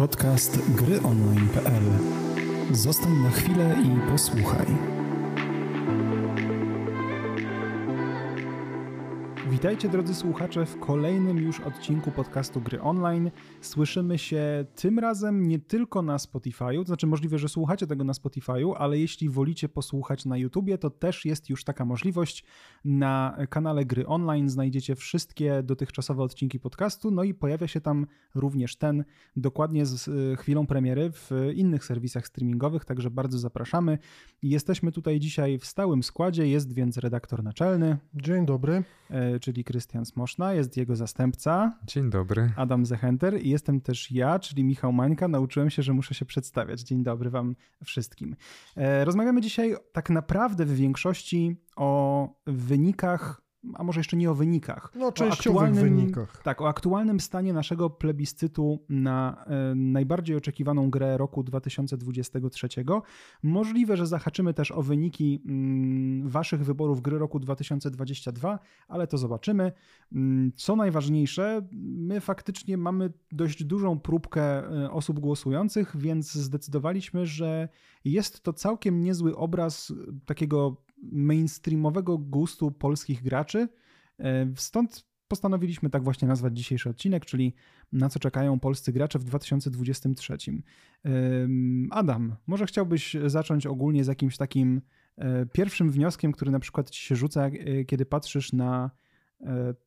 Podcast gryonline.pl. Zostań na chwilę i posłuchaj. Witajcie drodzy słuchacze w kolejnym już odcinku podcastu Gry Online. Słyszymy się tym razem nie tylko na Spotify'u, to znaczy możliwe, że słuchacie tego na Spotify'u, ale jeśli wolicie posłuchać na YouTubie, to też jest już taka możliwość. Na kanale Gry Online znajdziecie wszystkie dotychczasowe odcinki podcastu, no i pojawia się tam również ten dokładnie z e, chwilą premiery w innych serwisach streamingowych, także bardzo zapraszamy. Jesteśmy tutaj dzisiaj w stałym składzie, jest więc redaktor naczelny. Dzień dobry. E, czyli Krystian Smoszna, jest jego zastępca. Dzień dobry. Adam Zechenter i jestem też ja, czyli Michał Mańka. Nauczyłem się, że muszę się przedstawiać. Dzień dobry wam wszystkim. E, rozmawiamy dzisiaj tak naprawdę w większości o wynikach a może jeszcze nie o wynikach. No, częściowych wynikach. Tak, o aktualnym stanie naszego plebiscytu na e, najbardziej oczekiwaną grę roku 2023. Możliwe, że zahaczymy też o wyniki mm, waszych wyborów gry roku 2022, ale to zobaczymy. Mm, co najważniejsze, my faktycznie mamy dość dużą próbkę e, osób głosujących, więc zdecydowaliśmy, że jest to całkiem niezły obraz takiego mainstreamowego gustu polskich graczy. E, stąd postanowiliśmy tak właśnie nazwać dzisiejszy odcinek, czyli na co czekają polscy gracze w 2023. Adam, może chciałbyś zacząć ogólnie z jakimś takim e, pierwszym wnioskiem, który na przykład ci się rzuca, e, kiedy patrzysz na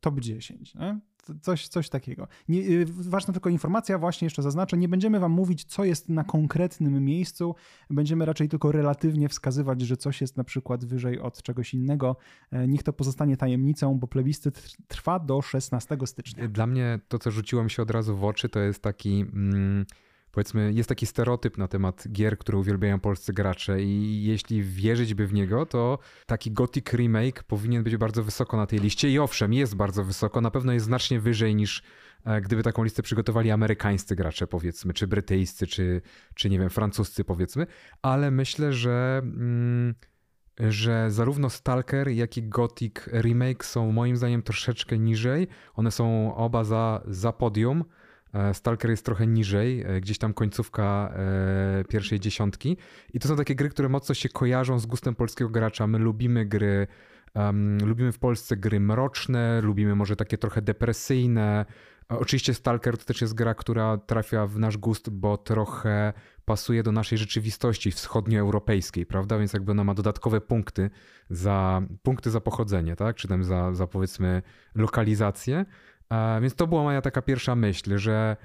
top 10. Nie? Coś, coś takiego. Nie, y, ważna tylko informacja, właśnie jeszcze zaznaczę, nie będziemy wam mówić, co jest na konkretnym miejscu, będziemy raczej tylko relatywnie wskazywać, że coś jest na przykład wyżej od czegoś innego. E, niech to pozostanie tajemnicą, bo plebiscyt trwa do 16 stycznia. Dla mnie to, co rzuciło mi się od razu w oczy, to jest taki... Mm powiedzmy, jest taki stereotyp na temat gier, które uwielbiają polscy gracze i jeśli wierzyć by w niego, to taki Gothic Remake powinien być bardzo wysoko na tej liście i owszem, jest bardzo wysoko, na pewno jest znacznie wyżej niż e, gdyby taką listę przygotowali amerykańscy gracze, powiedzmy, czy brytyjscy, czy, czy nie wiem, francuscy, powiedzmy, ale myślę, że... Mm, że zarówno Stalker, jak i Gothic Remake są moim zdaniem troszeczkę niżej. One są oba za, za podium. E, Stalker jest trochę niżej, e, gdzieś tam końcówka e, pierwszej dziesiątki. I to są takie gry, które mocno się kojarzą z gustem polskiego gracza. My lubimy gry, um, lubimy w Polsce gry mroczne, lubimy może takie trochę depresyjne. Oczywiście Stalker to też jest gra, która trafia w nasz gust, bo trochę pasuje do naszej rzeczywistości wschodnioeuropejskiej, prawda? Więc jakby ona ma dodatkowe punkty za, punkty za pochodzenie, tak? Czy tam za, za powiedzmy lokalizację. Więc to była moja taka pierwsza myśl, że,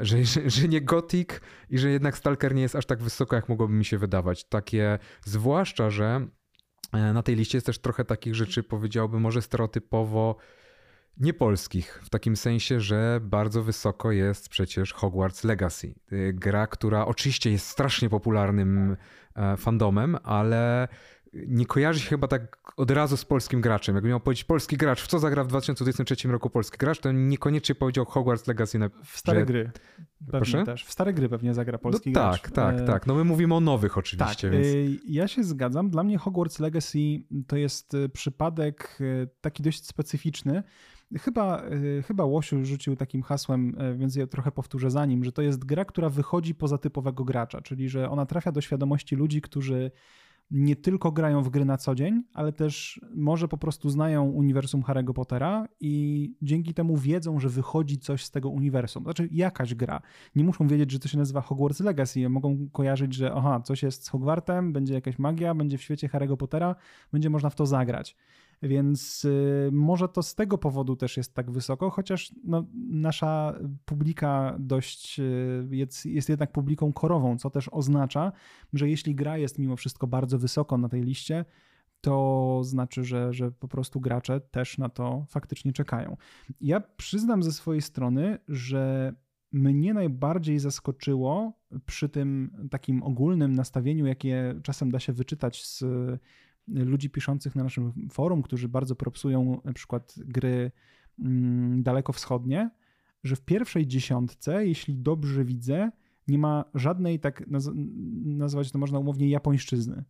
że, że, że, nie Gothic i że jednak Stalker nie jest aż tak wysoko, jak mogłoby mi się wydawać. Takie, zwłaszcza, że e, na tej liście jest też trochę takich rzeczy, powiedziałbym, może stereotypowo niepolskich, w takim sensie, że bardzo wysoko jest przecież Hogwarts Legacy. Gra, która oczywiście jest strasznie popularnym e, fandomem, ale nie kojarzy się chyba tak od razu z polskim graczem. Jakby miał powiedzieć polski gracz, w co zagra w 2023 roku polski gracz, to niekoniecznie powiedział Hogwarts Legacy. Na, w stare że... gry. Proszę? Też. W stare gry pewnie zagra polski no, gracz. Tak, tak, tak. No my mówimy o nowych oczywiście. Tak, więc... Ja się zgadzam. Dla mnie Hogwarts Legacy to jest e, przypadek taki dość specyficzny. Chyba, chyba Łosiu rzucił takim hasłem, więc ja trochę powtórzę za nim, że to jest gra, która wychodzi poza typowego gracza, czyli że ona trafia do świadomości ludzi, którzy nie tylko grają w gry na co dzień, ale też może po prostu znają uniwersum Harry'ego Pottera i dzięki temu wiedzą, że wychodzi coś z tego uniwersum. Znaczy jakaś gra. Nie muszą wiedzieć, że to się nazywa Hogwarts Legacy. Mogą kojarzyć, że aha, coś jest z Hogwartem, będzie jakaś magia, będzie w świecie Harry'ego Pottera, będzie można w to zagrać. Więc y, może to z tego powodu też jest tak wysoko, chociaż no, nasza publika dość y, jest, jest jednak publiką korową, co też oznacza, że jeśli gra jest mimo wszystko bardzo wysoko na tej liście, to znaczy, że, że po prostu gracze też na to faktycznie czekają. Ja przyznam ze swojej strony, że mnie najbardziej zaskoczyło przy tym takim ogólnym nastawieniu, jakie czasem da się wyczytać z ludzi piszących na naszym forum, którzy bardzo propsują na przykład gry mm, dalekowschodnie, że w pierwszej dziesiątce, jeśli dobrze widzę, nie ma żadnej, tak naz nazwać to można umownie, japońszczyzny.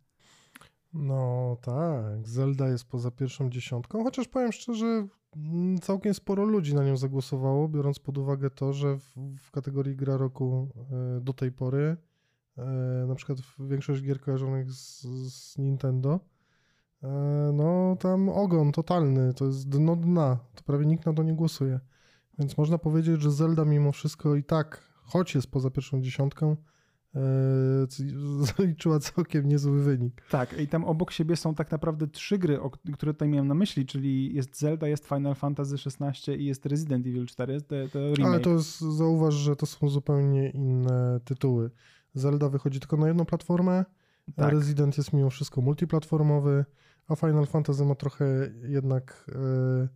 No tak, Zelda jest poza pierwszą dziesiątką, chociaż powiem szczerze, mm, całkiem sporo ludzi na nią zagłosowało, biorąc pod uwagę to, że w, w kategorii gra roku e, do tej pory e, na przykład większość gier kojarzonych z, z Nintendo no tam ogon totalny, to jest dno dna, to prawie nikt na to nie głosuje. Więc można powiedzieć, że Zelda mimo wszystko i tak, choć jest poza pierwszą dziesiątką, E, zaliczyła całkiem niezły wynik. Tak, i tam obok siebie są tak naprawdę trzy gry, które tutaj miałem na myśli, czyli jest Zelda, jest Final Fantasy XVI i jest Resident Evil 4, to, to remake. Ale to jest, zauważ, że to są zupełnie inne tytuły. Zelda wychodzi tylko na jedną platformę, tak. Resident jest mimo wszystko multiplatformowy, a Final Fantasy ma trochę jednak... Yy,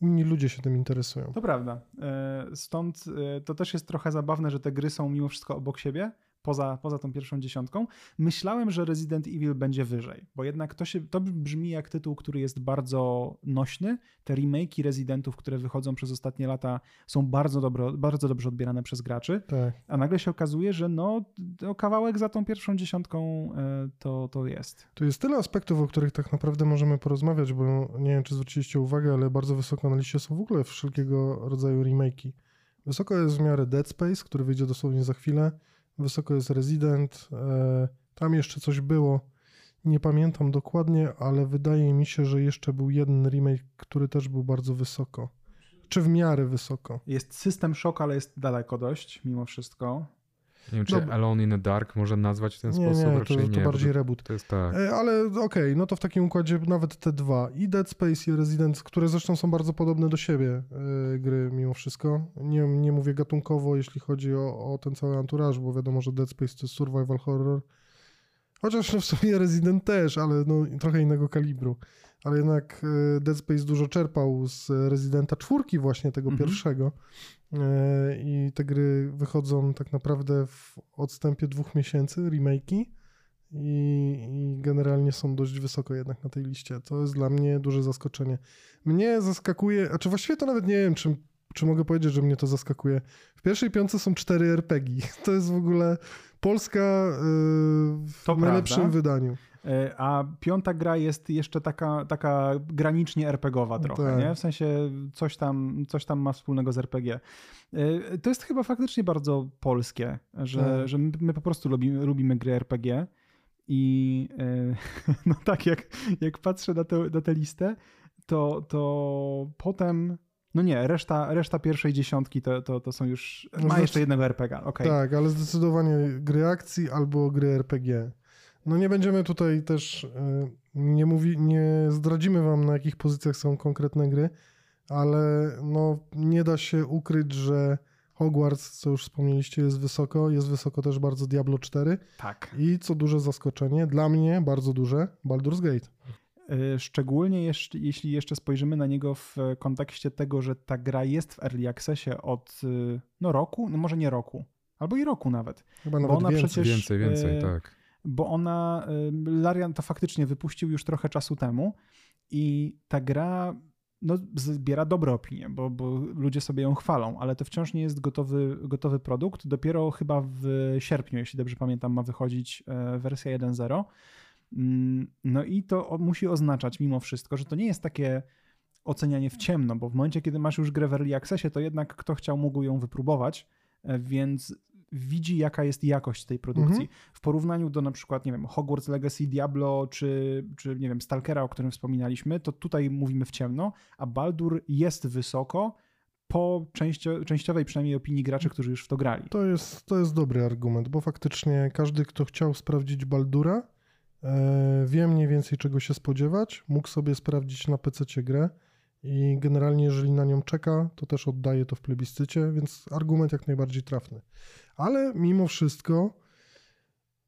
inni ludzie się tym interesują. To prawda. E, stąd e, to też jest trochę zabawne, że te gry są mimo wszystko obok siebie, poza, poza tą pierwszą dziesiątką. Myślałem, że Resident Evil będzie wyżej, bo jednak to, się, to brzmi jak tytuł, który jest bardzo nośny. Te remake'i Residentów, które wychodzą przez ostatnie lata są bardzo, dobro, bardzo dobrze odbierane przez graczy, tak. a nagle się okazuje, że no, kawałek za tą pierwszą dziesiątką e, to, to jest. Tu jest tyle aspektów, o których tak naprawdę możemy porozmawiać, bo nie wiem, czy zwróciliście uwagę, ale bardzo wysoko na liście są w ogóle wszelkiego rodzaju remake'i. Wysoko jest w miarę Dead Space, który wyjdzie dosłownie za chwilę wysoko jest Resident. E, tam jeszcze coś było. Nie pamiętam dokładnie, ale wydaje mi się, że jeszcze był jeden remake, który też był bardzo wysoko. Czy w miarę wysoko. Jest System Shock, ale jest daleko dość mimo wszystko. Nie wiem, czy Dob Alone in the Dark można nazwać w ten nie, sposób? Nie, Raczej to, to nie, bardziej reboot. To jest tak. E, ale okej, okay, no to w takim układzie nawet te dwa, i Dead Space i Resident, które zresztą są bardzo podobne do siebie yy, gry mimo wszystko. Nie, nie mówię gatunkowo, jeśli chodzi o, o ten cały anturaż, bo wiadomo, że Dead Space to jest survival horror. Chociaż no w sumie Resident też, ale no trochę innego kalibru. Ale jednak e, Dead Space dużo czerpał z Residenta czwórki właśnie tego mhm. pierwszego. E, i te gry wychodzą tak naprawdę w odstępie dwóch miesięcy, remake'i i, i generalnie są dość wysoko jednak na tej liście. To jest dla mnie duże zaskoczenie. Mnie zaskakuje, a czy właściwie to nawet nie wiem, czy, czy mogę powiedzieć, że mnie to zaskakuje. W pierwszej piątce są cztery RPG. To jest w ogóle Polska yy, w to najlepszym prawda. wydaniu. E, a piąta gra jest jeszcze taka, taka granicznie RPGowa trochę, tak. nie? W sensie coś tam, coś tam ma wspólnego z RPG. E, to jest chyba faktycznie bardzo polskie, że, tak. że my, po prostu lubimy, lubimy gry RPG i e, no tak, jak, jak patrzę na, te, na tę listę, to, to potem no nie, reszta, reszta pierwszej dziesiątki to, to, to są już. Ma jeszcze jednego RPG. Okay. Tak, ale zdecydowanie gry akcji albo gry RPG. No nie będziemy tutaj też, e, nie, mówi, nie zdradzimy wam na jakich pozycjach są konkretne gry, ale no nie da się ukryć, że Hogwarts, co już wspomnieliście, jest wysoko. Jest wysoko też bardzo Diablo 4. Tak. I co duże zaskoczenie, dla mnie bardzo duże, Baldur's Gate. E, szczególnie jeszcze, jeśli jeszcze spojrzymy na niego w kontekście tego, że ta gra jest w Early Accessie od e, no, roku, no może nie roku, albo i roku nawet. Chyba nawet więcej. Przecież, więcej, więcej, tak bo ona, Larian to faktycznie wypuścił już trochę czasu temu i ta gra no, zbiera dobre opinie, bo, bo ludzie sobie ją chwalą, ale to wciąż nie jest gotowy, gotowy produkt. Dopiero chyba w sierpniu, jeśli dobrze pamiętam, ma wychodzić e, wersja 1.0. Mm, no i to musi oznaczać mimo wszystko, że to nie jest takie ocenianie w ciemno, bo w momencie, kiedy masz już grę w Early Accessie, to jednak kto chciał, mógł ją wypróbować, e, więc widzi, jaka jest jakość tej produkcji. Mhm. W porównaniu do na przykład, nie wiem, Hogwarts Legacy, Diablo, czy, czy nie wiem, Stalkera, o którym wspominaliśmy, to tutaj mówimy w ciemno, a Baldur jest wysoko, po częścio, częściowej przynajmniej opinii graczy, którzy już w to grali. To jest, to jest dobry argument, bo faktycznie każdy, kto chciał sprawdzić Baldura, e, wie mniej więcej czego się spodziewać, mógł sobie sprawdzić na PC grę i generalnie jeżeli na nią czeka, to też oddaje to w plebiscycie, więc argument jak najbardziej trafny. Ale mimo wszystko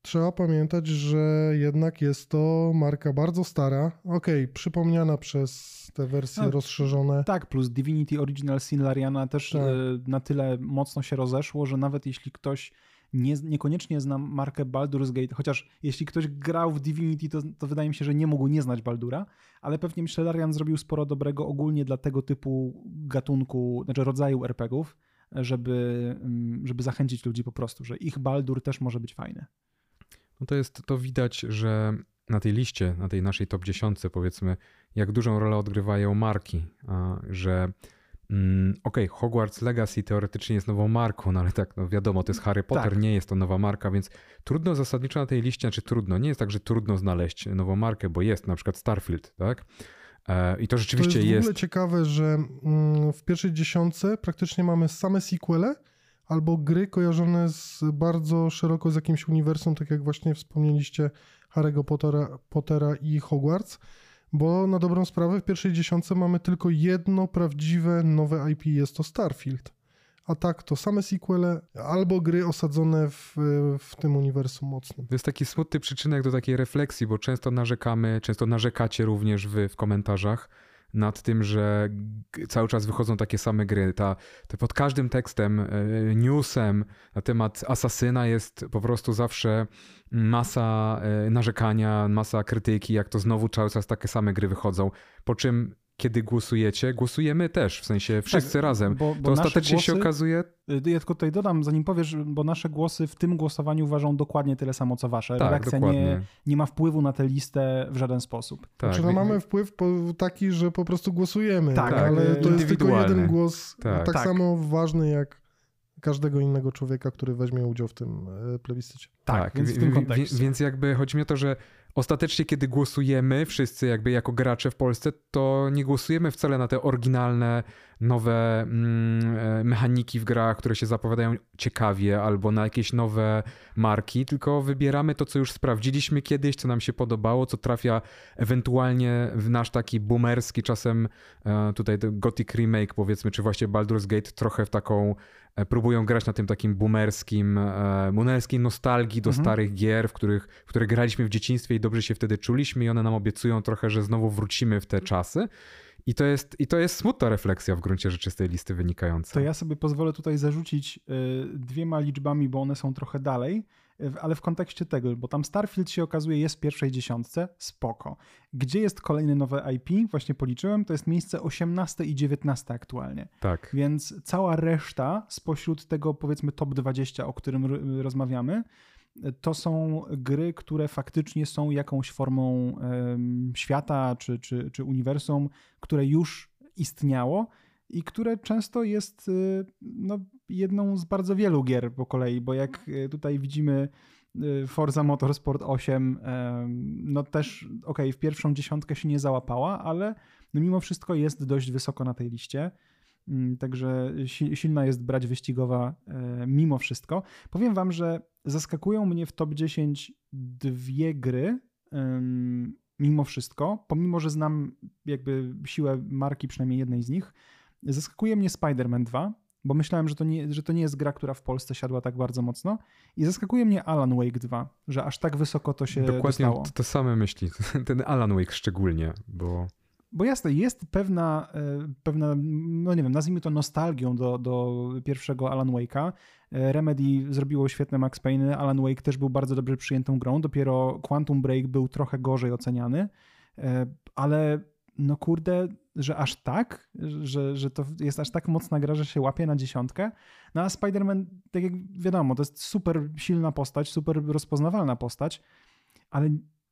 trzeba pamiętać, że jednak jest to marka bardzo stara. Okej, okay, przypomniana przez te wersje no, rozszerzone. Tak, plus Divinity Original Sin Lariana też tak. E, na tyle mocno się rozeszło, że nawet jeśli ktoś nie, niekoniecznie zna markę Baldur's Gate, chociaż jeśli ktoś grał w Divinity, to, to wydaje mi się, że nie mógł nie znać Baldura, ale pewnie myślę, Larian zrobił sporo dobrego ogólnie dla tego typu gatunku, znaczy rodzaju RPGów żeby, mm, żeby zachęcić ludzi po prostu, że ich Baldur też może być fajny. No to jest, to widać, że na tej liście, na tej naszej top 10 powiedzmy, jak dużą rolę odgrywają marki, że mm, okej, okay, Hogwarts Legacy teoretycznie jest nową marką, no ale tak, no wiadomo, to jest Harry Potter, tak. nie jest to nowa marka, więc trudno zasadniczo na tej liście, czy trudno, nie jest tak, że trudno znaleźć nową markę, bo jest na przykład Starfield, tak? E, I to rzeczywiście to jest. jest w ogóle ciekawe, że mm, w pierwszej dziesiątce praktycznie mamy same sequele albo gry kojarzone z bardzo szeroko z jakimś uniwersum, tak jak właśnie wspomnieliście Harry'ego Pottera, Pottera i Hogwarts, bo na dobrą sprawę w pierwszej dziesiątce mamy tylko jedno prawdziwe nowe IP, jest to Starfield. A tak, to same sequele albo gry osadzone w, w tym uniwersum mocnym. To jest taki smutny przyczynek do takiej refleksji, bo często narzekamy, często narzekacie również wy w komentarzach, nad tym, że cały czas wychodzą takie same gry. Ta, ta pod każdym tekstem, e, newsem na temat asasyna jest po prostu zawsze masa e, narzekania, masa krytyki, jak to znowu cały czas takie same gry wychodzą. Po czym kiedy głosujecie, głosujemy też, w sensie wszyscy tak, razem. Bo, bo to ostatecznie głosy, się okazuje. Y, ja tylko tutaj dodam, zanim powiesz, bo nasze głosy w tym głosowaniu ważą dokładnie tyle samo co wasze. Tak, Redakcja nie, nie ma wpływu na tę listę w żaden sposób. Tak. Znaczy, no mamy wpływ taki, że po prostu głosujemy, tak, ale to jest tylko jeden głos, tak, tak, tak. samo ważny jak każdego innego człowieka, który weźmie udział w tym e, plebiscycie. Tak, tak więc w tym kontekście. Więc jakby chodzi mi o to, że ostatecznie, kiedy głosujemy, wszyscy jakby jako gracze w Polsce, to nie głosujemy wcale na te oryginalne, nowe mm, e, mechaniki w grach, które się zapowiadają ciekawie, albo na jakieś nowe marki, tylko wybieramy to, co już sprawdziliśmy kiedyś, co nam się podobało, co trafia ewentualnie w nasz taki boomerski, czasem e, tutaj Gothic Remake powiedzmy, czy właśnie Baldur's Gate trochę w taką próbują grać na tym takim boomerskim, e, boomerskiej nostalgii do mhm. starych gier, w których, w które graliśmy w dzieciństwie i dobrze się wtedy czuliśmy i one nam obiecują trochę, że znowu wrócimy w te czasy. I to, jest, I to jest smutna refleksja w gruncie rzeczy z tej listy wynikająca. To ja sobie pozwolę tutaj zarzucić y, dwiema liczbami, bo one są trochę dalej ale w kontekście tego, bo tam Starfield się okazuje jest w pierwszej dziesiątce, spoko. Gdzie jest kolejne nowe IP? Właśnie policzyłem, to jest miejsce 18 i 19 aktualnie. Tak. Więc cała reszta spośród tego powiedzmy top 20, o którym rozmawiamy, to są gry, które faktycznie są jakąś formą um, świata czy, czy, czy uniwersum, które już istniało i które często jest y, no, jedną z bardzo wielu gier po kolei, bo jak y, tutaj widzimy y, Forza Motorsport 8, no też ok, w pierwszą dziesiątkę się nie załapała, ale no mimo wszystko jest dość wysoko na tej liście. Mm, także silna jest brać wyścigowa e, mimo wszystko. Powiem wam, że zaskakują mnie w top 10 dwie gry mimo wszystko, pomimo że znam jakby siłę marki przynajmniej jednej z nich. Zaskakuje mnie Spider-Man 2, bo myślałem, że to, nie, że to nie jest gra, która w Polsce siadła tak bardzo mocno. I zaskakuje mnie Alan Wake 2, że aż tak wysoko to się Dokładnie dostało. to, to same myśli. Ten Alan Wake szczególnie, bo... Bo jasne, jest pewna, e, pewna, no nie wiem, nazwijmy to nostalgią do, do pierwszego Alan Wake'a. E, Remedy zrobiło świetne Max Payne, Alan Wake też był bardzo dobrze przyjętą grą, dopiero Quantum Break był trochę gorzej oceniany, e, ale no kurde, że aż tak, że, że to jest aż tak mocna gra, że się łapie na dziesiątkę. No a Spider-Man, tak jak wiadomo, to jest super silna postać, super rozpoznawalna postać, ale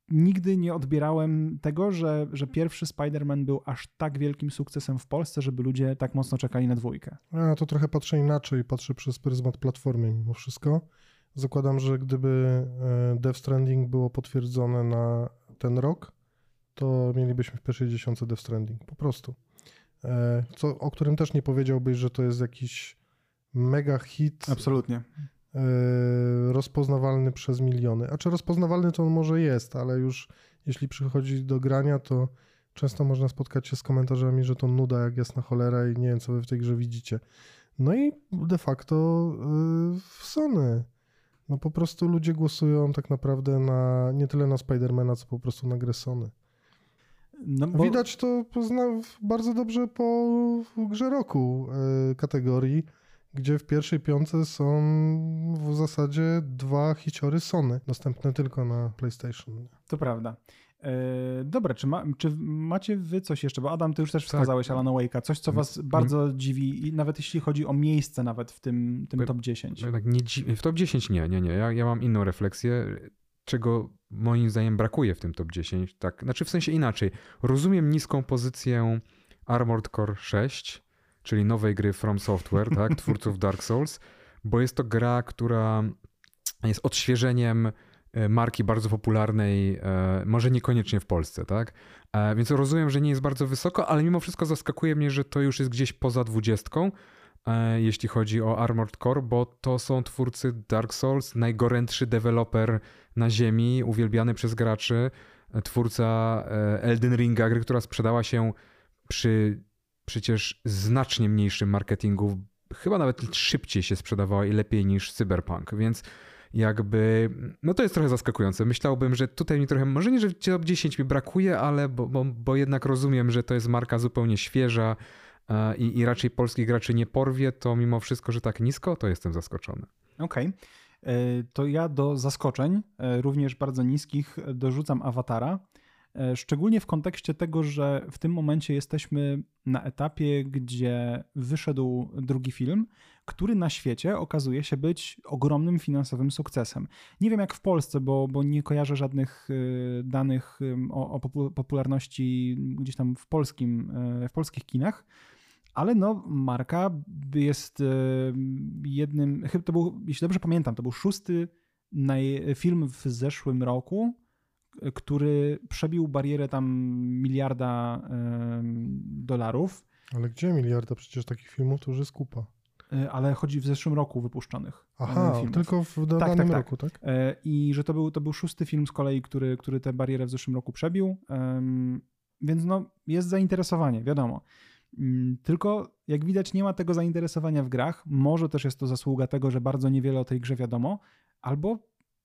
nigdy nie odbierałem tego, że, że pierwszy Spider-Man był aż tak wielkim sukcesem w Polsce, żeby ludzie tak mocno czekali na dwójkę. Ja to trochę patrzę inaczej, patrzę przez pryzmat platformy mimo wszystko. Zakładam, że gdyby e, Death Stranding było potwierdzone na ten rok, to mielibyśmy w pierwszej dziesiątce Death Stranding, po prostu. E, co, o którym też nie powiedziałbyś, że to jest jakiś mega hit. Absolutnie. E, rozpoznawalny przez miliony. A czy rozpoznawalny to on może jest, ale już jeśli przychodzi do grania, to często można spotkać się z komentarzami, że to nuda jak jasna cholera i nie wiem, co wy w tej grze widzicie. No i de facto e, w Sony. No po prostu ludzie głosują tak naprawdę na nie tyle na Spidermana, co po prostu na grę Sony. No bo... Widać to bardzo dobrze po grze roku e, kategorii, gdzie w pierwszej piątce są w zasadzie dwa hiciory Sony, dostępne tylko na PlayStation. To prawda. E, dobra, czy, ma, czy, macie wy coś jeszcze? Bo Adam, ty już też tak. wskazałeś tak. Alan Wake'a, coś, co was mm. bardzo dziwi, i nawet jeśli chodzi o miejsce nawet w tym, tym top 10. Tak, nie, w top 10 nie, nie, nie. Ja, ja mam inną refleksję czego moim zdaniem brakuje w tym top 10. Tak, znaczy w sensie inaczej. Rozumiem niską pozycję Armored Core 6, czyli nowej gry From Software, tak, twórców Dark Souls, bo jest to gra, która jest odświeżeniem e, marki bardzo popularnej, e, może niekoniecznie w Polsce, tak? E, więc rozumiem, że nie jest bardzo wysoko, ale mimo wszystko zaskakuje mnie, że to już jest gdzieś poza dwudziestką, jeśli chodzi o Armored Core, bo to są twórcy Dark Souls, najgorętszy deweloper na ziemi, uwielbiany przez graczy, twórca Elden Ringa, gry, która sprzedała się przy przecież znacznie mniejszym marketingu, chyba nawet szybciej się sprzedawała i lepiej niż Cyberpunk, więc jakby, no to jest trochę zaskakujące. Myślałbym, że tutaj mi trochę, może nie, że top 10 mi brakuje, ale bo, bo, bo jednak rozumiem, że to jest marka zupełnie świeża. e, i, i raczej polskich graczy nie porwie, to mimo wszystko, że tak nisko, to jestem zaskoczony. Okej. Okay. E, to ja do zaskoczeń, e, również bardzo niskich, dorzucam awatara. E, szczególnie w kontekście tego, że w tym momencie jesteśmy na etapie, gdzie wyszedł drugi film, który na świecie okazuje się być ogromnym finansowym sukcesem. Nie wiem jak w Polsce, bo, bo nie kojarzę żadnych e, danych o, o popularności gdzieś tam w, polskim, e, w polskich kinach. Ale no, marka jest jednym, chyba to był, jeśli dobrze pamiętam, to był szósty film w zeszłym roku, który przebił barierę tam miliarda dolarów. Ale gdzie miliarda? Przecież takich filmów to już jest kupa. E, ale chodzi w zeszłym roku wypuszczonych. E, Aha, filmów. tylko w tak, danym tak, tak. roku, tak? E, I że to był, to był szósty film z kolei, który, który tę barierę w zeszłym roku przebił. Więc no, jest zainteresowanie, wiadomo. Mm, tylko jak widać, nie ma tego zainteresowania w grach. Może też jest to zasługa tego, że bardzo niewiele o tej grze wiadomo, albo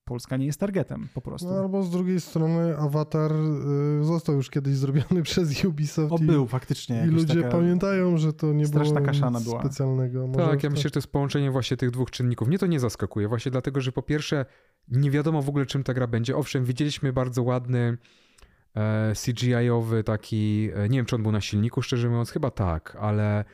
Polska nie jest targetem po prostu. No, albo z drugiej strony Avatar y, został już kiedyś zrobiony przez Ubisoft. O, i, był faktycznie. I ludzie pamiętają, że to nie było nic była. specjalnego. Może tak, ja myślę, że to jest połączenie właśnie tych dwóch czynników. Mnie to nie zaskakuje, właśnie dlatego, że po pierwsze nie wiadomo w ogóle czym ta gra będzie. Owszem, widzieliśmy bardzo ładny CGI-owy taki, e, nie wiem czy on był na silniku, szczerze mówiąc, chyba tak, ale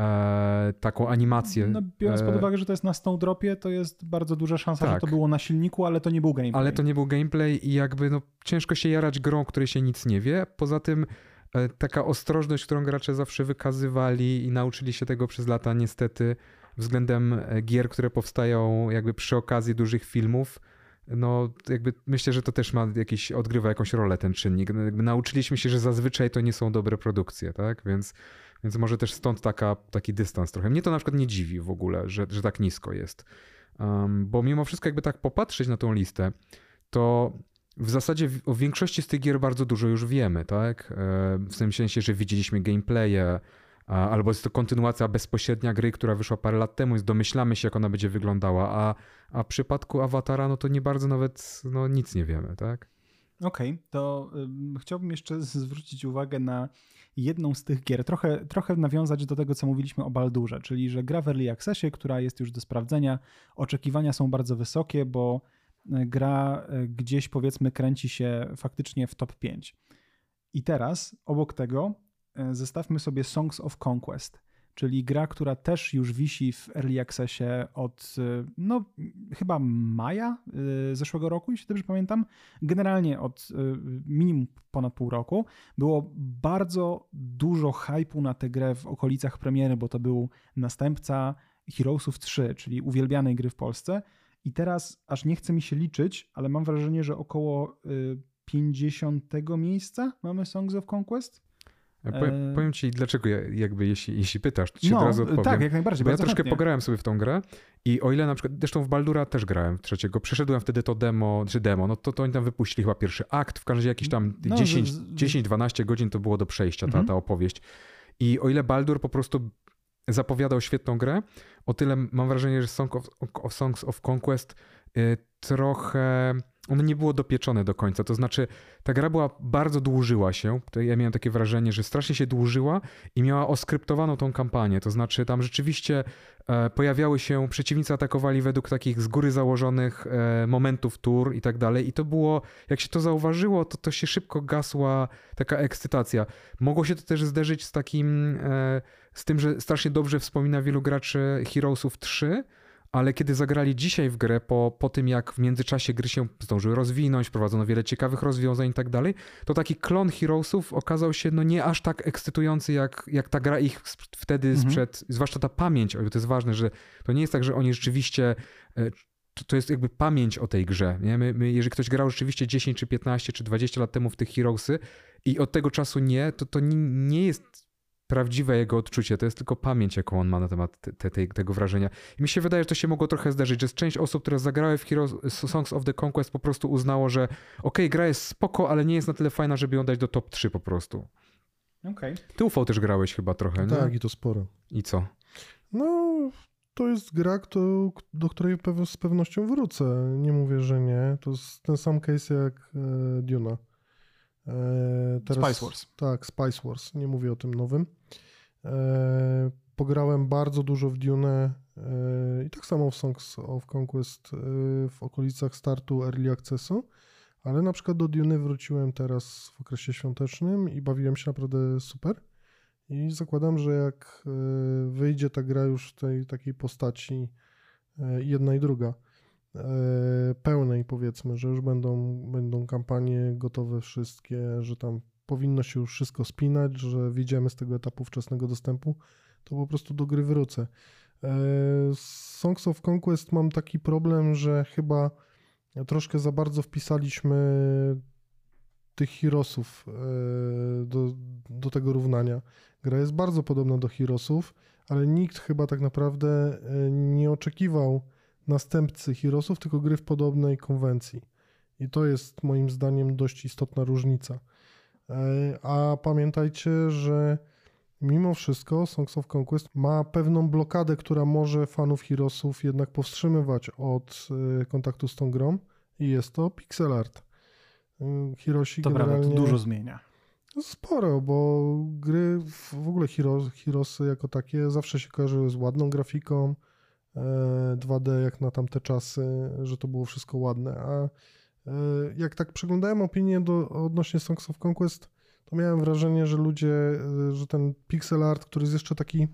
e, taką animację. No, biorąc pod e, uwagę, że to jest na Snowdropie, to jest bardzo duża szansa, tak. że to było na silniku, ale to nie był gameplay. Ale to nie był gameplay i jakby no, ciężko się jarać grą, której się nic nie wie. Poza tym e, taka ostrożność, którą gracze zawsze wykazywali i nauczyli się tego przez lata niestety względem e, gier, które powstają jakby przy okazji dużych filmów, no jakby myślę, że to też ma jakiś, odgrywa jakąś rolę ten czynnik. No, jakby nauczyliśmy się, że zazwyczaj to nie są dobre produkcje, tak? Więc więc może też stąd taka, taki dystans trochę. Mnie to na przykład nie dziwi w ogóle, że, że tak nisko jest. Um, bo mimo wszystko, jakby tak popatrzeć na tą listę, to w zasadzie o większości z tych gier bardzo dużo już wiemy, tak? E, w tym sensie, że widzieliśmy gameplaye, albo jest to kontynuacja bezpośrednia gry, która wyszła parę lat temu, więc domyślamy się, jak ona będzie wyglądała, a, a w przypadku Awatara, no to nie bardzo nawet no, nic nie wiemy, tak? Okej, okay, to y, chciałbym jeszcze zwrócić uwagę na jedną z tych gier, trochę, trochę nawiązać do tego, co mówiliśmy o Baldurze, czyli że gra w Early Accessie, która jest już do sprawdzenia, oczekiwania są bardzo wysokie, bo e, gra e, gdzieś powiedzmy kręci się faktycznie w top 5. I teraz obok tego zestawmy sobie Songs of Conquest czyli gra, która też już wisi w Early Accessie od y, no, chyba maja y, zeszłego roku, jeśli dobrze pamiętam. Generalnie od minimum ponad pół roku. Było bardzo dużo hypu na tę grę w okolicach premiery, bo to był następca Heroesów 3, czyli uwielbianej gry w Polsce. I teraz aż nie chce mi się liczyć, ale mam wrażenie, że około 50 miejsca mamy Songs of Conquest. Powiem, e, powiem, ci, dlaczego ja, jakby jeśli, jeśli pytasz, to ci no, od razu odpowiem. Tak, jak najbardziej. Bo ja troszkę chętnie. pograłem sobie w tą grę i o ile na przykład, zresztą w Baldura też grałem trzeciego, przeszedłem wtedy to demo, czy demo, no to, to oni tam wypuścili chyba pierwszy akt, w każdym razie jakieś tam no, 10-12 godzin to było do przejścia ta, mhm. ta opowieść. I o ile Baldur po prostu zapowiadał świetną grę, o tyle mam wrażenie, że Song of, Songs of Conquest trochę ono nie było dopieczone do końca. To znaczy, ta gra była bardzo dłużyła się. Ja miałem takie wrażenie, że strasznie się dłużyła i miała oskryptowaną tą kampanię. To znaczy, tam rzeczywiście e, pojawiały się, przeciwnicy atakowali według takich z góry założonych e, momentów tur i tak dalej. I to było, jak się to zauważyło, to to się szybko gasła taka ekscytacja. Mogło się to też zderzyć z takim, e, z tym, że strasznie dobrze wspomina wielu graczy Heroesów 3, ale kiedy zagrali dzisiaj w grę, po, po tym jak w międzyczasie gry się zdążyły rozwinąć, wprowadzono wiele ciekawych rozwiązań i tak dalej, to taki klon Heroesów okazał się no nie aż tak ekscytujący jak, jak ta gra ich wtedy mhm. sprzed, zwłaszcza ta pamięć, o to jest ważne, że to nie jest tak, że oni rzeczywiście e, to, to jest jakby pamięć o tej grze. Nie? My, my, jeżeli ktoś grał rzeczywiście 10 czy 15 czy 20 lat temu w tych Heroesy i od tego czasu nie, to to nie, nie jest prawdziwe jego odczucie, to jest tylko pamięć, jaką on ma na temat te, te, tego wrażenia. I mi się wydaje, że to się mogło trochę zdarzyć, że część osób, które zagrały w Heroes, Songs of the Conquest po prostu uznało, że okej, okay, gra jest spoko, ale nie jest na tyle fajna, żeby ją dać do top 3 po prostu. Okej. Okay. Ty UFO też grałeś chyba trochę, Tak, i to sporo. I co? No, to jest gra, kto, do której z pewnością wrócę. Nie mówię, że nie. To jest ten sam case jak e, Duna. E, teraz, Spice Wars. Tak, Spice Wars. Nie mówię o tym nowym. E, pograłem bardzo dużo w Dune e, i tak samo w Songs of Conquest w okolicach startu Early Accessu, ale na przykład do Dune wróciłem teraz w okresie świątecznym i bawiłem się naprawdę super. I zakładam, że jak wyjdzie ta gra już w tej takiej postaci jedna i druga, pełnej powiedzmy, że już będą, będą kampanie gotowe wszystkie, że tam powinno się już wszystko spinać, że wyjdziemy z tego etapu wczesnego dostępu, to po prostu do gry wrócę. Z Songs of Conquest mam taki problem, że chyba troszkę za bardzo wpisaliśmy tych Heroesów do, do tego równania. Gra jest bardzo podobna do Heroesów, ale nikt chyba tak naprawdę e, nie oczekiwał następcy Heroesów, tylko gry w podobnej konwencji. I to jest moim zdaniem dość istotna różnica. E, a pamiętajcie, że mimo wszystko Songs of Conquest ma pewną blokadę, która może fanów Heroesów jednak powstrzymywać od e, kontaktu z tą grą i jest to pixel art. Hiroshi to generalnie... Prawda, to dużo zmienia. Sporo, bo gry, w ogóle Heroes, Heroesy jako takie zawsze się kojarzyły z ładną grafiką, 2D e, jak na tamte czasy, że to było wszystko ładne, a e, jak tak przeglądałem opinie do, odnośnie Songs of Conquest, to miałem wrażenie, że ludzie, e, że ten pixel art, który jest jeszcze taki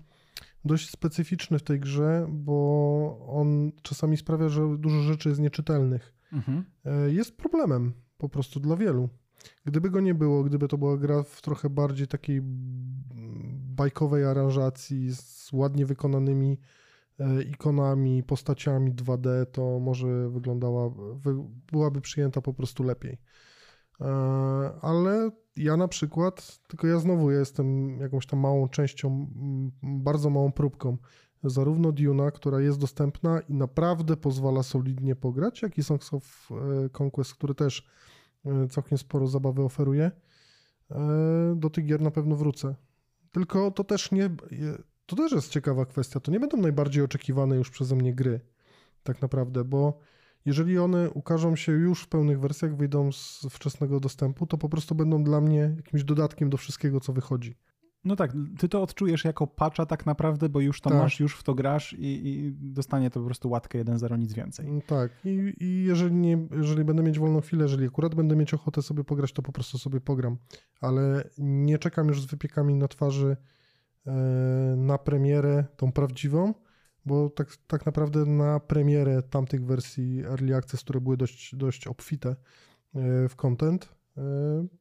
dość specyficzny w tej grze, bo on czasami sprawia, że dużo rzeczy jest nieczytelnych. Mhm. Jest problemem po prostu dla wielu. Gdyby go nie było, gdyby to była gra w trochę bardziej takiej bajkowej aranżacji z ładnie wykonanymi ikonami, postaciami 2D, to może wyglądała, byłaby przyjęta po prostu lepiej. E, ale ja na przykład, tylko ja znowu jestem jakąś tam małą częścią, bardzo małą próbką. Zarówno Duna, która jest dostępna i naprawdę pozwala solidnie pograć, jak i Songs of e, Conquest, który też E, całkiem sporo zabawy oferuje. E, do tych gier na pewno wrócę. Tylko to też nie. To też jest ciekawa kwestia. To nie będą najbardziej oczekiwane już przeze mnie gry, tak naprawdę, bo jeżeli one ukażą się już w pełnych wersjach, wyjdą z wczesnego dostępu, to po prostu będą dla mnie jakimś dodatkiem do wszystkiego, co wychodzi. No tak, ty to odczujesz jako patcha tak naprawdę, bo już to tak. masz, już w to grasz i, i dostanie to po prostu łatkę 1-0, nic więcej. Mm, tak, I, i, jeżeli, nie, jeżeli będę mieć wolną chwilę, jeżeli akurat będę mieć ochotę sobie pograć, to po prostu sobie pogram. Ale nie czekam już z wypiekami na twarzy na premierę, tą prawdziwą, bo tak, tak naprawdę na premierę tamtych wersji Early Access, które były dość, dość obfite e, w content, E,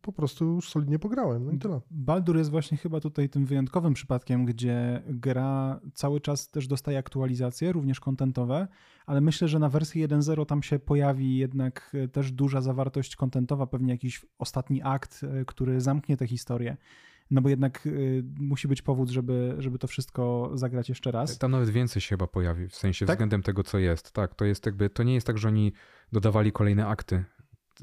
po prostu już solidnie pograłem, no i tyle. Baldur jest właśnie chyba tutaj tym wyjątkowym przypadkiem, gdzie gra cały czas też dostaje aktualizacje, również kontentowe, ale myślę, że na wersji 1.0 tam się pojawi jednak e, też duża zawartość kontentowa, pewnie jakiś ostatni akt, e, który zamknie tę historię. No bo jednak y, musi być powód, żeby, żeby to wszystko zagrać jeszcze raz. Tam nawet więcej się chyba pojawi, w sensie tak? względem tego, co jest. Tak, to jest jakby, to nie jest tak, że oni dodawali kolejne akty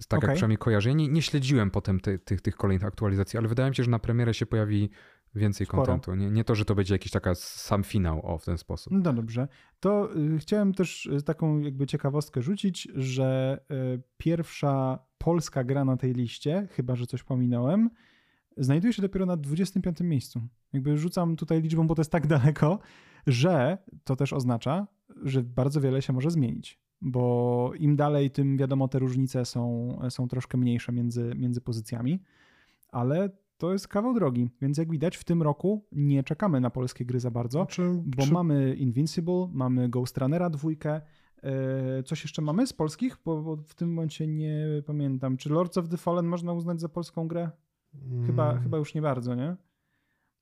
tak okay. jak przynajmniej kojarzę. Nie, nie śledziłem potem te, tych, tych kolejnych aktualizacji, ale wydaje mi się, że na premierę się pojawi więcej kontentu. Nie, nie to, że to będzie jakiś taka sam finał o w ten sposób. No dobrze. To y, chciałem też y, taką jakby ciekawostkę rzucić, że y, pierwsza polska gra na tej liście, chyba że coś pominąłem, znajduje się dopiero na 25 miejscu. Jakby rzucam tutaj liczbą, bo to jest tak daleko, że to też oznacza, że bardzo wiele się może zmienić bo im dalej, tym wiadomo, te różnice są, są troszkę mniejsze między, między pozycjami, ale to jest kawał drogi, więc jak widać w tym roku nie czekamy na polskie gry za bardzo, Znaczy, bo czy- mamy Invincible, mamy Ghost Runnera dwójkę, e, coś jeszcze mamy z polskich? Bo, bo w tym momencie nie pamiętam. Czy Lords of the Fallen można uznać za polską grę? Chyba, Mm, chyba już nie bardzo, nie?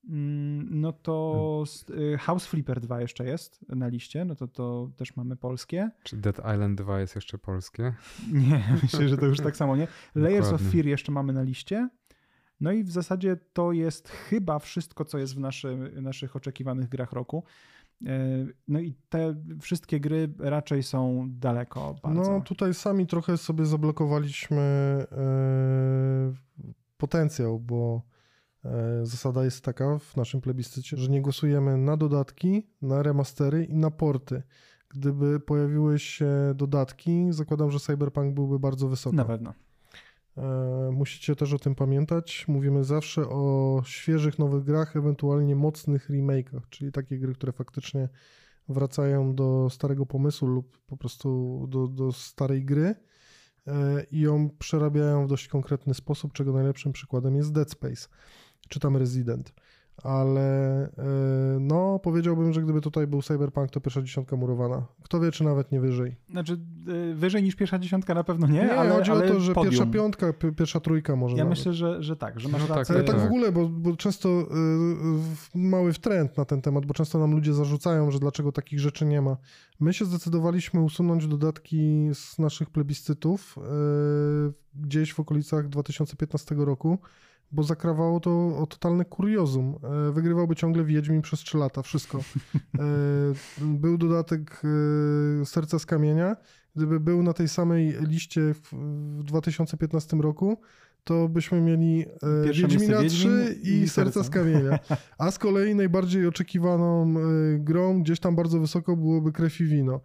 Mm, No to s- y, House Flipper 2 jeszcze jest na liście, no to to też mamy polskie. Czy Dead Island 2 jest jeszcze polskie? Nie, myślę, że to już tak samo nie. Layers of Dokładnie. Fear jeszcze mamy na liście. No i w zasadzie to jest chyba wszystko, co jest w naszy, naszych oczekiwanych grach roku. E, No i te wszystkie gry raczej są daleko bardzo. No tutaj sami trochę sobie zablokowaliśmy e, potencjał, bo e, zasada jest taka w naszym plebiscycie, że nie głosujemy na dodatki, na remastery i na porty. Gdyby pojawiły się dodatki, zakładam, że Cyberpunk byłby bardzo wysoko. Na pewno. E, Musicie też o tym pamiętać. Mówimy zawsze o świeżych, nowych grach, ewentualnie mocnych remake'ach, czyli takie gry, które faktycznie wracają do starego pomysłu lub po prostu do, do starej gry i ją przerabiają w dość konkretny sposób, czego najlepszym przykładem jest Dead Space, czy tam Resident. Ale e, no, powiedziałbym, że gdyby tutaj był Cyberpunk, to pierwsza dziesiątka murowana. Kto wie, czy nawet nie wyżej. Znaczy, y, wyżej niż pierwsza dziesiątka na pewno nie, Nie, ale, chodzi ale o to, że podium. pierwsza piątka, pi- pierwsza trójka może Ja nawet. myślę, że, że tak, że masz No tak, rację. Ale tak, tak. w ogóle, bo, bo często y, w- mały wtręt na ten temat, bo często nam ludzie zarzucają, że dlaczego takich rzeczy nie ma. My się zdecydowaliśmy usunąć dodatki z naszych plebiscytów y, gdzieś w okolicach 2015 roku, bo zakrawało to o totalne kuriozum. Y, Wygrywałby ciągle Wiedźmin przez 3 lata, wszystko. Y, Był dodatek y, Serca z Kamienia. Gdyby był na tej samej liście w, w 2015 roku, to byśmy mieli e, Pierwsze Wiedźmina miejsce 3 Wiedźmin i, i Serca z Kamienia. A z kolei najbardziej oczekiwaną e, grą, gdzieś tam bardzo wysoko byłoby Krew i Wino.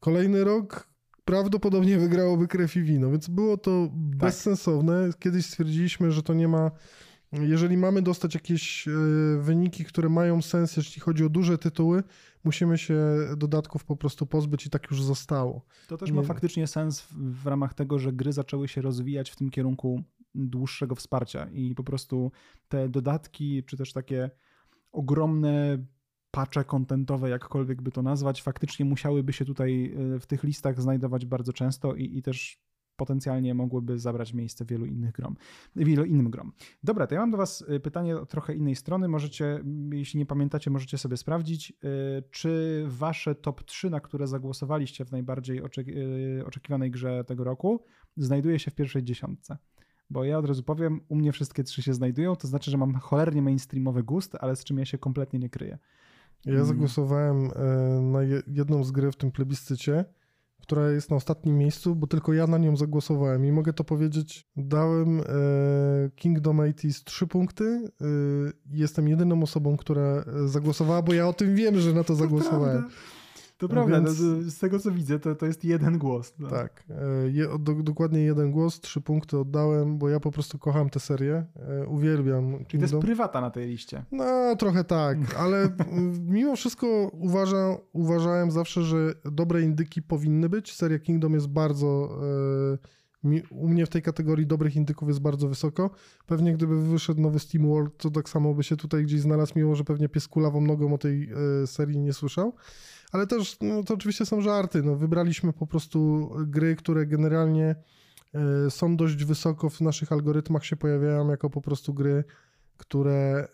Kolejny rok prawdopodobnie wygrałoby Krew i Wino, więc było to bezsensowne. Kiedyś stwierdziliśmy, że to nie ma... Jeżeli mamy dostać jakieś e, wyniki, które mają sens, jeśli chodzi o duże tytuły, musimy się dodatków po prostu pozbyć i tak już zostało. To też ma Nie. faktycznie sens w, w ramach tego, że gry zaczęły się rozwijać w tym kierunku dłuższego wsparcia i po prostu te dodatki, czy też takie ogromne pacze kontentowe, jakkolwiek by to nazwać, faktycznie musiałyby się tutaj e, w tych listach znajdować bardzo często i, i też potencjalnie mogłyby zabrać miejsce wielu innych grom, wielu innym grom. Dobra, to ja mam do was e, pytanie od trochę innej strony. Możecie, jeśli nie pamiętacie, możecie sobie sprawdzić, e, czy wasze top 3, na które zagłosowaliście w najbardziej oczek- oczekiwanej grze tego roku, znajduje się w pierwszej dziesiątce. Bo ja od razu powiem, u mnie wszystkie trzy się znajdują, to znaczy, że mam cholernie mainstreamowy gust, ale z czym ja się kompletnie nie kryję. Ja Mm. zagłosowałem e, na je- jedną z gry w tym plebiscycie, która jest na ostatnim miejscu, bo tylko ja na nią zagłosowałem i mogę to powiedzieć. Dałem e, Kingdom 80 trzy punkty. E, Jestem jedyną osobą, która zagłosowała, bo ja o tym wiem, że na to zagłosowałem. To A prawda, więc- no, to- z tego co widzę, to, to jest jeden głos. No. Tak. e, Je, do, dokładnie jeden głos, trzy punkty oddałem, bo ja po prostu kocham tę serię. E, Uwielbiam Czyli to jest Kingdom. prywata na tej liście. No, trochę tak, ale mm, mimo wszystko uważam, uważałem zawsze, że dobre indyki powinny być. Seria Kingdom jest bardzo. e, u mnie w tej kategorii dobrych indyków jest bardzo wysoko. Pewnie gdyby wyszedł nowy Steam World, to tak samo by się tutaj gdzieś znalazł, mimo że pewnie pies kulawą nogą o tej serii nie słyszał. Ale też, no, to oczywiście są żarty. No, wybraliśmy po prostu gry, które generalnie e, są dość wysoko w naszych algorytmach, się pojawiają jako po prostu gry, które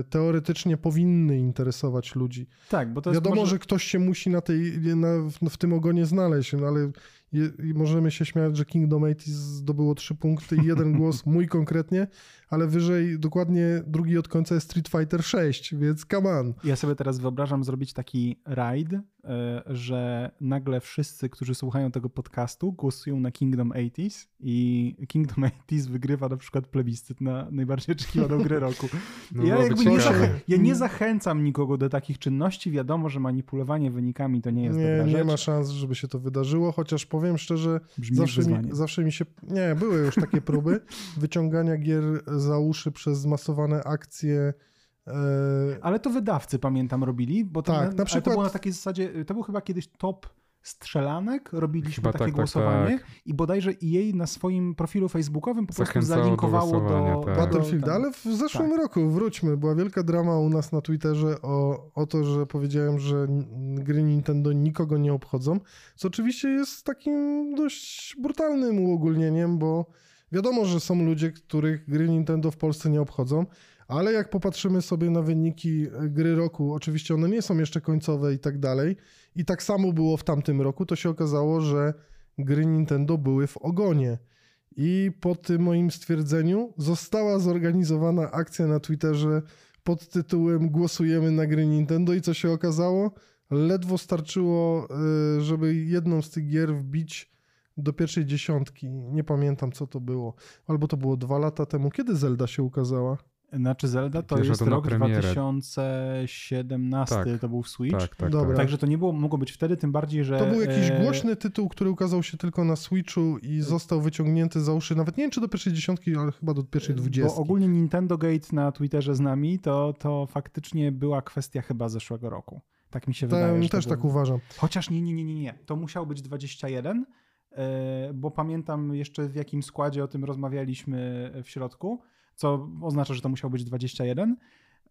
e, teoretycznie powinny interesować ludzi. Tak, bo to jest Wiadomo, może... że ktoś się musi na tej, na, w, tym ogonie znaleźć, no, ale je, możemy się śmiać, że Kingdom 80 zdobyło trzy punkty i jeden głos, mój konkretnie, ale wyżej dokładnie drugi od końca jest Street Fighter 6, więc come on. Ja sobie teraz wyobrażam zrobić taki raid, e, że nagle wszyscy, którzy słuchają tego podcastu, głosują na Kingdom 80s i Kingdom 80s wygrywa na przykład plebiscyt na najbardziej oczekiwaną grę roku. No ja, byłoby jakby nie zachę- ja nie zachęcam nikogo do takich czynności. Wiadomo, że manipulowanie wynikami to nie jest Nie, dobra nie rzecz. ma szans, żeby się to wydarzyło, chociaż powiem szczerze, Brzmi zawsze mi, zawsze mi się. Nie, były już takie próby wyciągania gier za uszy przez zmasowane akcje. E, Ale to wydawcy, pamiętam, robili, bo Tak, na, na ale to przykład- było na takiej zasadzie, to był chyba kiedyś top strzelanek robiliśmy Chyba takie tak, tak, głosowanie tak. i bodajże jej na swoim profilu facebookowym po prostu do zalinkowało do, głosowania, tak. do Battlefield, ale w zeszłym Tak. roku, wróćmy, była wielka drama u nas na Twitterze o, o to, że powiedziałem, że gry Nintendo nikogo nie obchodzą, co oczywiście jest takim dość brutalnym uogólnieniem, bo wiadomo, że są ludzie, których gry Nintendo w Polsce nie obchodzą, ale jak popatrzymy sobie na wyniki e, gry roku, oczywiście one nie są jeszcze końcowe i tak dalej, i tak samo było w tamtym roku, to się okazało, że gry Nintendo były w ogonie. I po tym moim stwierdzeniu została zorganizowana akcja na Twitterze pod tytułem Głosujemy na gry Nintendo i co się okazało? Ledwo starczyło, y, żeby jedną z tych gier wbić do pierwszej dziesiątki. Nie pamiętam co to było. Albo to było dwa lata temu. Kiedy Zelda się ukazała? Znaczy Zelda to Wiesz, jest to rok premierę. 2017, Tak. to był w Switch. Tak, tak, Dobra. tak. Także to nie było, mogło być wtedy, tym bardziej, że... To był jakiś e, głośny tytuł, który ukazał się tylko na Switchu i został wyciągnięty za uszy. Nawet nie wiem, czy do pierwszej dziesiątki, ale chyba do pierwszej Bo dwudziestki. ogólnie Nintendo Gate na Twitterze z nami, to, to faktycznie była kwestia chyba zeszłego roku. Tak mi się wydaje. Że to też tak uważam. Chociaż nie, nie, nie, nie, nie. To musiał być 21, e, bo pamiętam jeszcze w jakim składzie o tym rozmawialiśmy w środku, co oznacza, że to musiał być 21,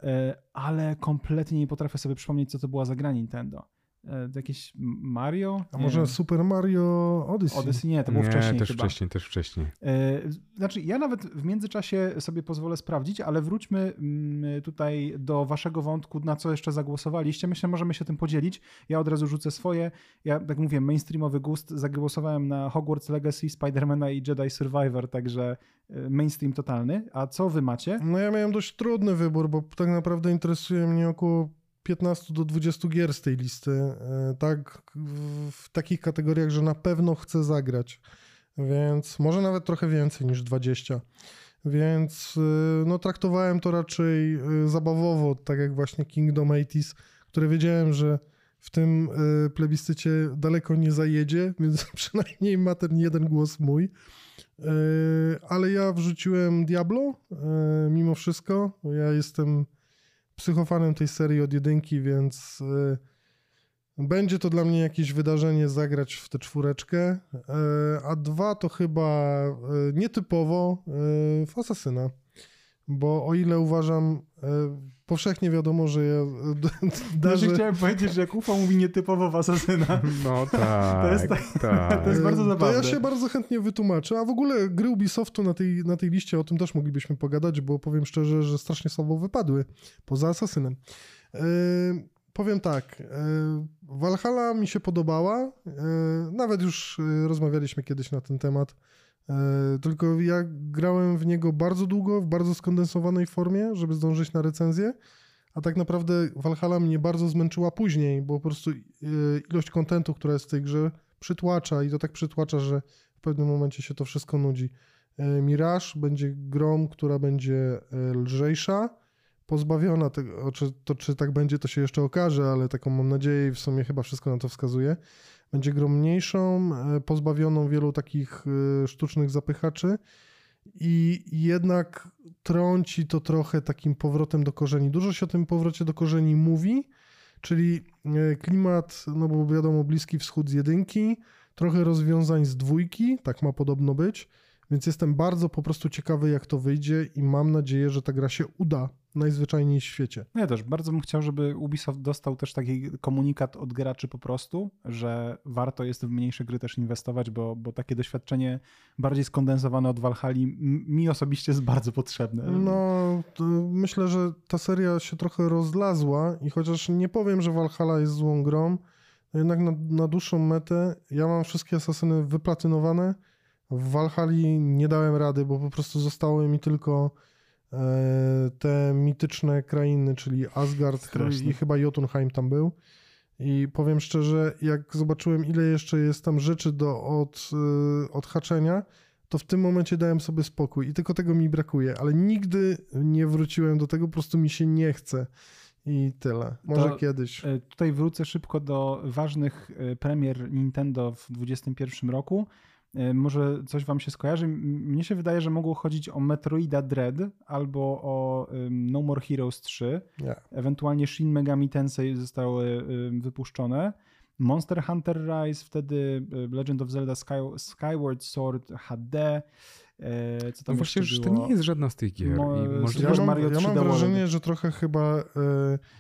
e, ale kompletnie nie potrafię sobie przypomnieć, co to była za gra Nintendo. E, Jakieś Mario? A Nie może wiem. Super Mario Odyssey? Odyssey? Nie, to było nie, wcześniej też chyba. wcześniej, też wcześniej. E, Znaczy, ja nawet w międzyczasie sobie pozwolę sprawdzić, ale wróćmy mm, tutaj do waszego wątku, na co jeszcze zagłosowaliście. Myślę, możemy się tym podzielić. Ja od razu rzucę swoje. Ja, tak mówię, mainstreamowy gust. Zagłosowałem na Hogwarts Legacy, Spidermana i Jedi Survivor, także e, mainstream totalny. A co wy macie? No ja miałem dość trudny wybór, bo tak naprawdę interesuje mnie około 15 do 20 gier z tej listy. e, Tak, w- takich kategoriach, że na pewno chcę zagrać. Więc może nawet trochę więcej niż 20. Więc e, no, traktowałem to raczej e, zabawowo, tak jak właśnie Kingdom 80, które wiedziałem, że w tym plebiscycie daleko nie zajedzie, więc przynajmniej ma ten jeden głos mój. Ale ja wrzuciłem Diablo mimo wszystko. Ja jestem psychofanem tej serii od jedynki, więc e, będzie to dla mnie jakieś wydarzenie zagrać w tę czwóreczkę. E, A dwa to chyba e, nietypowo w Asasyna. Bo o ile uważam, powszechnie wiadomo, że ja e, Darzy... darzę, chciałem powiedzieć, że Kufa mówi nietypowo w Asasyna. No tak, jest tak- tak. to jest bardzo E, zabawne. To ja się bardzo chętnie wytłumaczę. A w ogóle gry Ubisoftu na tej, na tej liście, o tym też moglibyśmy pogadać, bo powiem szczerze, że strasznie słabo wypadły, poza Asasynem. E, powiem tak, e, Valhalla mi się podobała, nawet już rozmawialiśmy kiedyś na ten temat, tylko ja grałem w niego bardzo długo, w bardzo skondensowanej formie, żeby zdążyć na recenzję, a tak naprawdę Valhalla mnie bardzo zmęczyła później, bo po prostu e, ilość kontentu, która jest w tej grze, przytłacza i to tak przytłacza, że w pewnym momencie się to wszystko nudzi. E, Mirage będzie grą, która będzie e, lżejsza, pozbawiona tego, czy, to czy tak będzie, to się jeszcze okaże, ale taką mam nadzieję i w sumie chyba wszystko na to wskazuje. Będzie grą mniejszą, e, pozbawioną wielu takich e, sztucznych zapychaczy i jednak trąci to trochę takim powrotem do korzeni. Dużo się o tym powrocie do korzeni mówi, czyli e, klimat, no bo wiadomo, Bliski Wschód z jedynki, trochę rozwiązań z dwójki, tak ma podobno być, więc jestem bardzo po prostu ciekawy, jak to wyjdzie i mam nadzieję, że ta gra się uda najzwyczajniej w świecie. No ja też bardzo bym chciał, żeby Ubisoft dostał też taki komunikat od graczy po prostu, że warto jest w mniejsze gry też inwestować, bo, bo takie doświadczenie bardziej skondensowane od Valhalla mi osobiście jest bardzo potrzebne. No, myślę, że ta seria się trochę rozlazła i chociaż nie powiem, że Valhalla jest złą grą, jednak na, na dłuższą metę ja mam wszystkie asasyny wyplatynowane. W Valhalla nie dałem rady, bo po prostu zostały mi tylko te mityczne krainy, czyli Asgard Straszne. i chyba Jotunheim tam był. I powiem szczerze, jak zobaczyłem, ile jeszcze jest tam rzeczy do od, e, odhaczenia, to w tym momencie dałem sobie spokój i tylko tego mi brakuje, ale nigdy nie wróciłem do tego, po prostu mi się nie chce i tyle. Może To- kiedyś. E, Tutaj wrócę szybko do ważnych e, premier Nintendo w 2021 roku. E, Może coś wam się skojarzy. Mnie się wydaje, że mogło chodzić o Metroida Dread albo o No More Heroes 3. Nie. Ewentualnie Shin Megami Tensei zostały wypuszczone. Monster Hunter Rise, wtedy e, Legend of Zelda Sky, Skyward Sword HD. E, co tam no właśnie, że to nie jest żadna z tych gier. Mo- może Ja mam, Mario ja mam 3D World. wrażenie, że trochę chyba,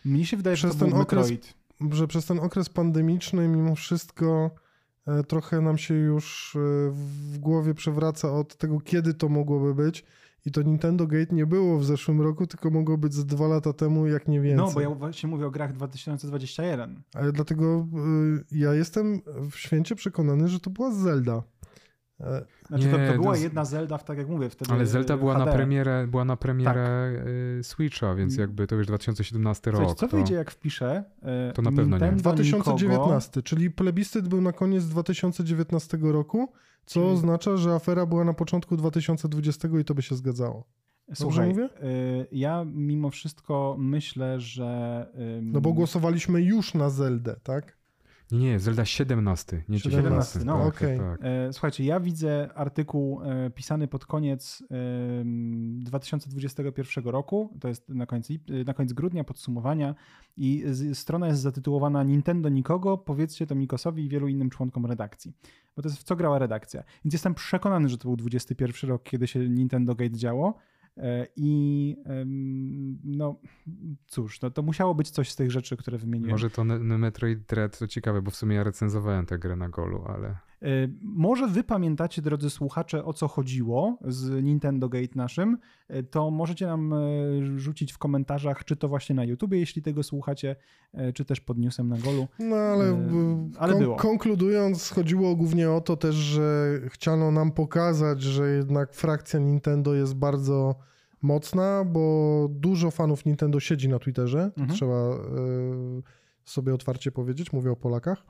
Mnie się wydaje, że przez to był ten okres- Metroid. że przez ten okres pandemiczny mimo wszystko trochę nam się już e, w głowie przewraca od tego, kiedy to mogłoby być. I to Nintendo Gate nie było w zeszłym roku, tylko mogło być z dwa lata temu, jak nie więcej. No, bo ja właśnie mówię o grach 2021. Ale dlatego y, ja jestem w święcie przekonany, że to była Zelda. E, Znaczy, to, Nie, to była to z- jedna Zelda, tak jak mówię, wtedy Ale Zelda e, była na HD. premierę, była na premierę Tak. y, Switcha, więc Mm. jakby to już 2017 Słuchajcie, rok. co to... wyjdzie, jak wpiszę? e, To na pewno nie. Nintendo 2019, czyli plebiscyt był na koniec 2019 roku, co Czyli- oznacza, że afera była na początku 2020 i to by się zgadzało. Nikogo. Słuchaj, mówię? e, ja mimo wszystko myślę, że... No bo głosowaliśmy już na Zeldę, tak? Nie, nie, Zelda 17, nie 17, 19. no, tak, okej. tak, tak. E, Słuchajcie, ja widzę artykuł e, pisany pod koniec em, 2021 roku, to jest na koniec, e, na koniec grudnia, podsumowania i strona jest zatytułowana Nintendo nikogo, powiedzcie to Mikosowi i wielu innym członkom redakcji. Bo to jest w co grała redakcja. Więc jestem przekonany, że to był 21 rok, kiedy się Nintendo Gate działo. E, I no cóż, no, to musiało być coś z tych rzeczy, które wymieniłem. Może to Metroid Dread to ciekawe, bo w sumie ja recenzowałem tę grę na golu, ale Może wy pamiętacie, drodzy słuchacze, o co chodziło z Nintendo Gate naszym, E, to możecie nam e, rzucić w komentarzach, czy to właśnie na YouTubie, jeśli tego słuchacie, e, czy też pod newsem na golu. No ale, E, ale było. konkludując, chodziło głównie o to też, że chciano nam pokazać, że jednak frakcja Nintendo jest bardzo mocna, bo dużo fanów Nintendo siedzi na Twitterze, Mhm. trzeba e, sobie otwarcie powiedzieć, mówię o Polakach.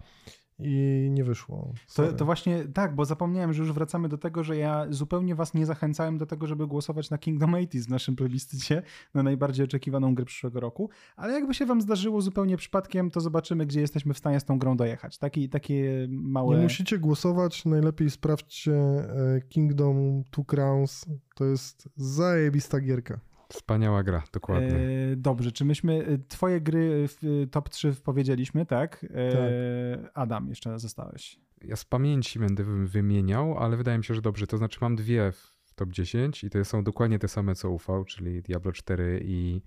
I nie wyszło. To, to właśnie tak, bo zapomniałem, że już wracamy do tego, że ja zupełnie was nie zachęcałem do tego, żeby głosować na Kingdom 80 w naszym plebiscycie na najbardziej oczekiwaną grę przyszłego roku, ale jakby się wam zdarzyło zupełnie przypadkiem, to zobaczymy, gdzie jesteśmy w stanie z tą grą dojechać. Taki, takie małe... Nie musicie głosować, najlepiej sprawdźcie e, Kingdom Two Crowns. To jest zajebista gierka. Wspaniała gra, dokładnie. E, dobrze, czy myśmy e, twoje gry w e, top 3 powiedzieliśmy, tak? E, Adam, jeszcze zostałeś. Ja z pamięci będę wy- wymieniał, ale wydaje mi się, że dobrze. To znaczy mam dwie w top 10 i to są dokładnie te same co UV, czyli Diablo 4 i,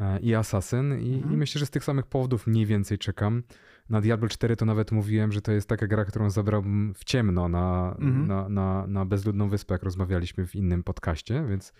e, i Assassin I, Mhm. i myślę, że z tych samych powodów mniej więcej czekam. Na Diablo 4 to nawet mówiłem, że to jest taka gra, którą zabrałbym w ciemno na, Mhm. na, na, na bezludną wyspę, jak rozmawialiśmy w innym podcaście, więc,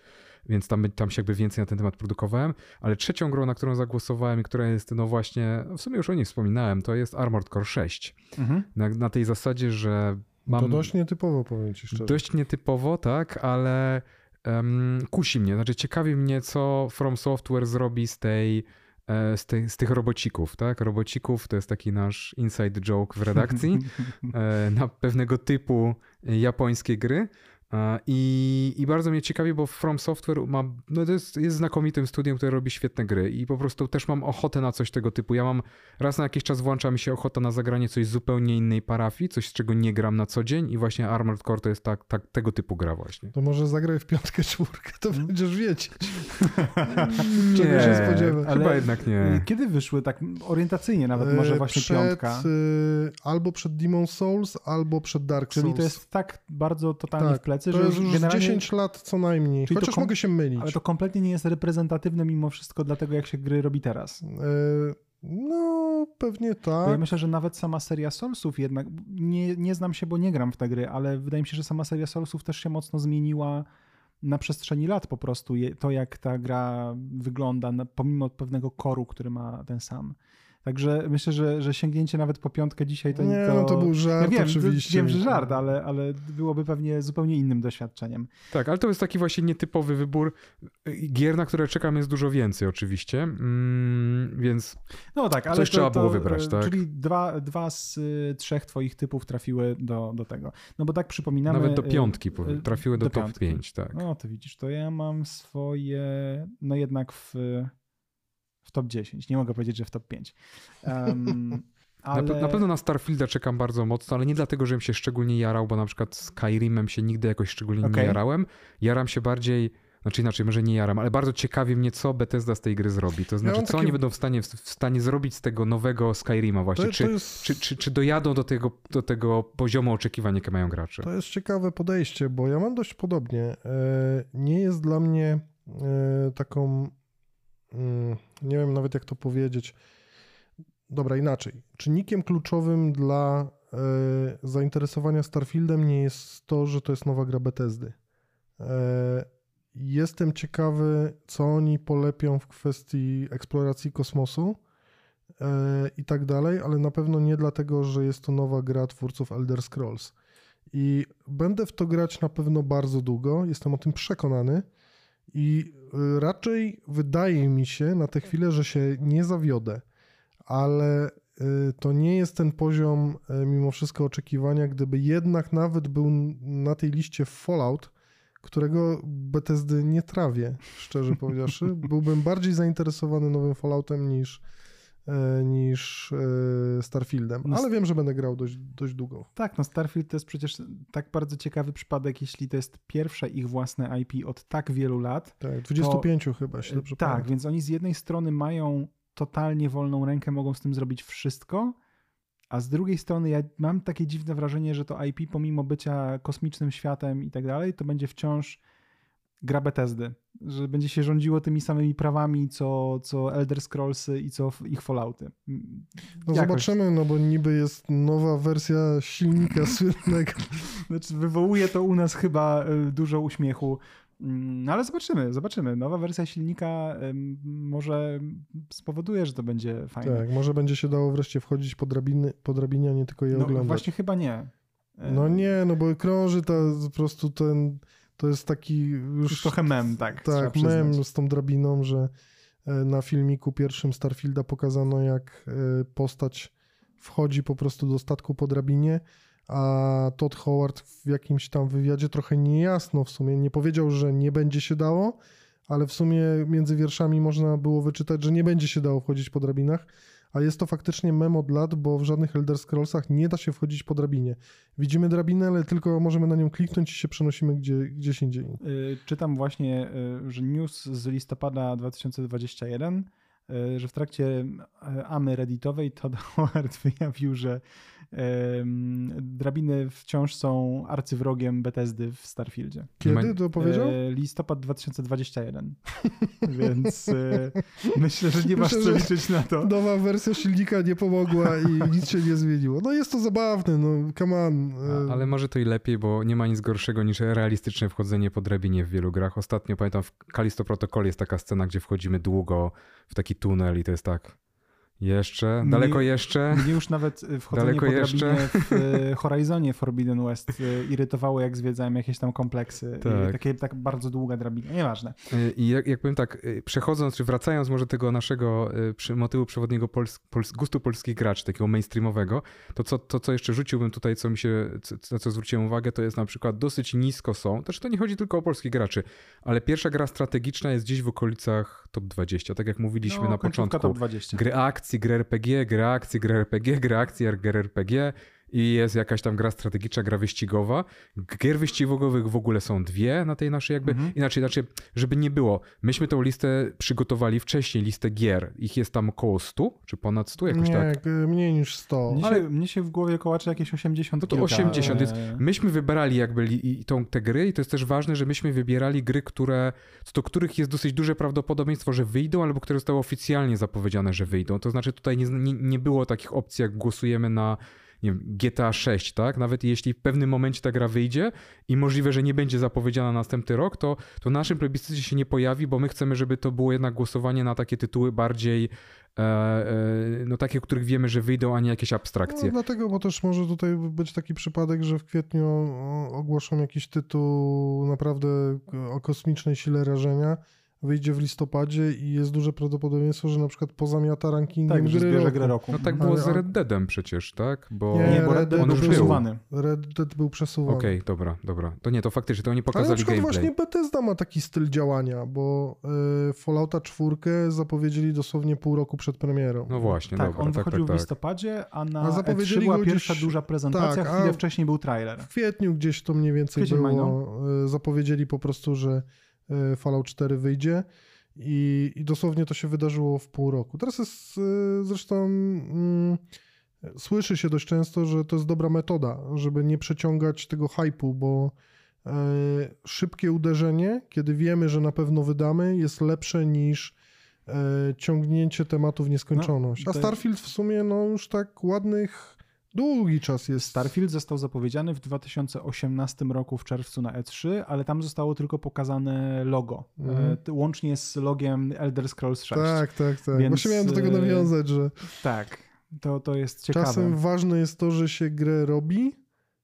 więc tam, tam się jakby więcej na ten temat produkowałem. Ale trzecią grą, na którą zagłosowałem i która jest, no właśnie, w sumie już o niej wspominałem, to jest Armored Core 6. Mhm. Na, na tej zasadzie, że mam To dość nietypowo, powiem ci szczerze. dość nietypowo, tak, ale em, kusi mnie. Znaczy ciekawi mnie, co From Software zrobi z tej e, z, z tych robocików, tak? Robocików to jest taki nasz inside joke w redakcji e, na pewnego typu japońskie gry. E, I, I bardzo mnie ciekawi, bo From Software ma, no to jest, jest znakomitym studiem, które robi świetne gry i po prostu też mam ochotę na coś tego typu. Ja mam raz na jakiś czas włącza mi się ochota na zagranie coś zupełnie innej parafii, coś z czego nie gram na co dzień i właśnie Armored Core to jest tak, tak, tego typu gra właśnie. To może zagraj w piątkę, czwórkę, to Hmm? będziesz wiedzieć. Nie, Czego się spodziewać? Chyba jednak nie. Kiedy wyszły tak orientacyjnie nawet, może E, właśnie przed, piątka? y, albo przed Demon Souls, albo przed Dark Czyli Souls. to jest tak bardzo totalnie tak, w plecy, to że jest już już generalnie... 10 lat co najmniej. Czyli to Chociaż kom- mogę się mylić. Ale to kompletnie nie jest reprezentatywne mimo wszystko dla tego, jak się gry robi teraz. E, no, pewnie Bo ja tak. myślę, że nawet sama seria Soulsów jednak, nie, nie znam się, bo nie gram w te gry, ale wydaje mi się, że sama seria Soulsów też się mocno zmieniła na przestrzeni lat po prostu. To, jak ta gra wygląda, pomimo pewnego koru, który ma ten sam. Także myślę, że, że sięgnięcie nawet po piątkę dzisiaj to Nie, to... no to był żart ja wiem, oczywiście. wiem, że żart, ale, ale byłoby pewnie zupełnie innym doświadczeniem. Tak, ale to jest taki właśnie nietypowy wybór. Gier, na które czekam jest dużo więcej oczywiście, mm, więc No tak, ale Coś to, trzeba to, było wybrać, e, tak? Czyli dwa, dwa z y, trzech twoich typów trafiły do, do tego. No bo tak przypominamy... nawet do y, piątki y, trafiły do, do top piątki. 5, tak. No to widzisz, to ja mam swoje, no jednak w, w top 10. Nie mogę powiedzieć, że w top 5. Um, ale... Na, pe- na pewno na Starfielda czekam bardzo mocno, ale nie dlatego, żebym się szczególnie jarał, bo na przykład z Skyrimem się nigdy jakoś szczególnie Okej. nie jarałem. Jaram się bardziej znaczy inaczej, może nie jaram, ale bardzo ciekawi mnie, co Bethesda z tej gry zrobi. To znaczy, mam co takie- oni będą w stanie, w stanie zrobić z tego nowego Skyrima właśnie. To, czy, to, jest, czy, czy, czy dojadą do tego, do tego poziomu oczekiwań, jakie mają gracze? to jest ciekawe podejście, bo ja mam dość podobnie. E, Nie jest dla mnie e, taką, nie wiem nawet jak to powiedzieć. Dobra, inaczej. Czynnikiem kluczowym dla e, zainteresowania Starfieldem nie jest to, że to jest nowa gra Bethesdy. E, Jestem ciekawy, co oni polepią w kwestii eksploracji kosmosu e, i tak dalej, ale na pewno nie dlatego, że jest to nowa gra twórców Elder Scrolls. I będę w to grać na pewno bardzo długo, jestem o tym przekonany. I y, raczej wydaje mi się na tę chwilę, że się nie zawiodę, ale y, to nie jest ten poziom y, mimo wszystko oczekiwania, gdyby jednak nawet był na tej liście Fallout, którego Bethesdy nie trawię, szczerze powiedziawszy. Byłbym bardziej zainteresowany nowym Falloutem niż, niż e, Starfieldem, No ale wiem, że będę grał dość, dość długo. Tak, no Starfield to jest przecież tak bardzo ciekawy przypadek, jeśli to jest pierwsze ich własne IP od tak wielu lat. Tak, 25 chyba, jeśli dobrze tak, pamiętam. więc oni z jednej strony mają totalnie wolną rękę, mogą z tym zrobić wszystko, a z drugiej strony ja mam takie dziwne wrażenie, że to IP pomimo bycia kosmicznym światem i tak dalej, to będzie wciąż gra Bethesdy, że będzie się rządziło tymi samymi prawami, co, co Elder Scrollsy i co ich Fallouty. Mm, No jakoś. zobaczymy, no bo niby jest nowa wersja silnika słynnego. Znaczy, wywołuje to u nas chyba y, dużo uśmiechu. Mm, No ale zobaczymy, zobaczymy. Nowa wersja silnika może spowoduje, że to będzie fajne. Tak, może będzie się dało wreszcie wchodzić po, drabiny, po drabinie, a nie tylko je no oglądać. właśnie chyba nie. No nie, no bo krąży ta po prostu ten, to jest taki już... Już trochę mem, tak. Tak, mem z tą drabiną, że e, na filmiku pierwszym Starfielda pokazano, jak e, postać wchodzi po prostu do statku po drabinie, a Todd Howard w jakimś tam wywiadzie trochę niejasno w sumie, nie powiedział, że nie będzie się dało, ale w sumie między wierszami można było wyczytać, że nie będzie się dało wchodzić po drabinach, a jest to faktycznie mem od lat, bo w żadnych Elder Scrollsach nie da się wchodzić po drabinie. Widzimy drabinę, ale tylko możemy na nią kliknąć i się przenosimy gdzie, gdzieś indziej. Y, Czytam właśnie, y, że news z listopada 2021, y, że w trakcie y, AMY redditowej Todd Howard wyjawił, że drabiny wciąż są arcywrogiem Bethesdy w Starfieldzie. Kiedy to powiedział? E, Listopad 2021. Więc e, myślę, że nie masz Myślę, co liczyć na to. Nowa wersja silnika nie pomogła i nic się nie zmieniło. No jest to zabawne, no come on. A, ale może to i lepiej, bo nie ma nic gorszego niż realistyczne wchodzenie po drabinie w wielu grach. Ostatnio pamiętam w Kalisto Protocol jest taka scena, gdzie wchodzimy długo w taki tunel i to jest tak. Jeszcze, Mnie- daleko jeszcze. Mnie już nawet e, wchodzenie Daleko po jeszcze? w e, Horizonie Forbidden West e, irytowało, jak zwiedzałem jakieś tam kompleksy. Tak. Tak. Takie tak bardzo długa drabina. Nieważne. Y, I jak, jak powiem tak, y, przechodząc, czy wracając może tego naszego y, motywu przewodniego pols, pols, gustu polskich graczy, takiego mainstreamowego, to co, to co jeszcze rzuciłbym tutaj, co mi się, co, na co zwróciłem uwagę, to jest na przykład dosyć nisko są, też to nie chodzi tylko o polskich graczy, ale pierwsza gra strategiczna jest gdzieś w okolicach top 20, tak jak mówiliśmy no, na początku. top 20. Gry akcji, gry RPG, gry akcji, gry RPG, gry akcji, gry RPG i jest jakaś tam gra strategiczna, gra wyścigowa. Gier wyścigowych w ogóle są dwie na tej naszej jakby, Mhm. inaczej, znaczy, żeby nie było. Myśmy tą listę przygotowali wcześniej, listę gier. Ich jest tam około 100, czy ponad 100, jakoś nie, tak. mniej niż 100. Mnie, ale- się, mnie się w głowie kołacze jakieś 80 No to kilka, 80, więc Myśmy wybrali jakby li, i tą, te gry i to jest też ważne, że myśmy wybierali gry, które, co do których jest dosyć duże prawdopodobieństwo, że wyjdą, albo które zostały oficjalnie zapowiedziane, że wyjdą. To znaczy tutaj nie, nie, nie było takich opcji, jak głosujemy na nie wiem, GTA 6, tak? Nawet jeśli w pewnym momencie ta gra wyjdzie i możliwe, że nie będzie zapowiedziana na następny rok, to, to naszym plebiscycie się nie pojawi, bo my chcemy, żeby to było jednak głosowanie na takie tytuły bardziej e, e, no takie, których wiemy, że wyjdą, a nie jakieś abstrakcje. No, dlatego, bo też może tutaj być taki przypadek, że w kwietniu ogłoszą jakiś tytuł naprawdę o kosmicznej sile rażenia, wyjdzie w listopadzie i jest duże prawdopodobieństwo, że na przykład pozamiata rankingiem Tak, że gry zbierze roku. grę roku. No tak było Ale- z Red Deadem przecież, tak? Bo... Nie, Nie, bo Red Dead był przesuwany. Red Dead był przesuwany. Okej, dobra, dobra. To nie, to faktycznie, to oni Ale na pokazali przykład gameplay. właśnie Bethesda ma taki styl działania, bo y, Fallouta 4 zapowiedzieli dosłownie pół roku przed premierą. No właśnie, Tak, dobra, on tak, wychodził tak, w tak. listopadzie, a na A E3 zapowiedzieli była pierwsza gdzieś- duża prezentacja, tak, chwilę wcześniej był trailer. W kwietniu gdzieś to mniej więcej Kwiecień, maj, było. y, Zapowiedzieli po prostu, że e, Fallout 4 wyjdzie. I, I dosłownie to się wydarzyło w pół roku. Teraz jest e, zresztą. Mm, słyszy się dość często, że to jest dobra metoda, żeby nie przeciągać tego hypu, bo e, szybkie uderzenie, kiedy wiemy, że na pewno wydamy, jest lepsze niż e, ciągnięcie tematu w nieskończoność. No, A Starfield w sumie no już tak ładnych długi czas jest. Starfield został zapowiedziany w 2018 roku w czerwcu na E3, ale tam zostało tylko pokazane logo. Mhm. E, t- Łącznie z logiem Elder Scrolls 6. Tak, tak, tak. Więc, Właśnie miałem do tego e, nawiązać, że Tak, to, to jest ciekawe. czasem ważne jest to, że się grę robi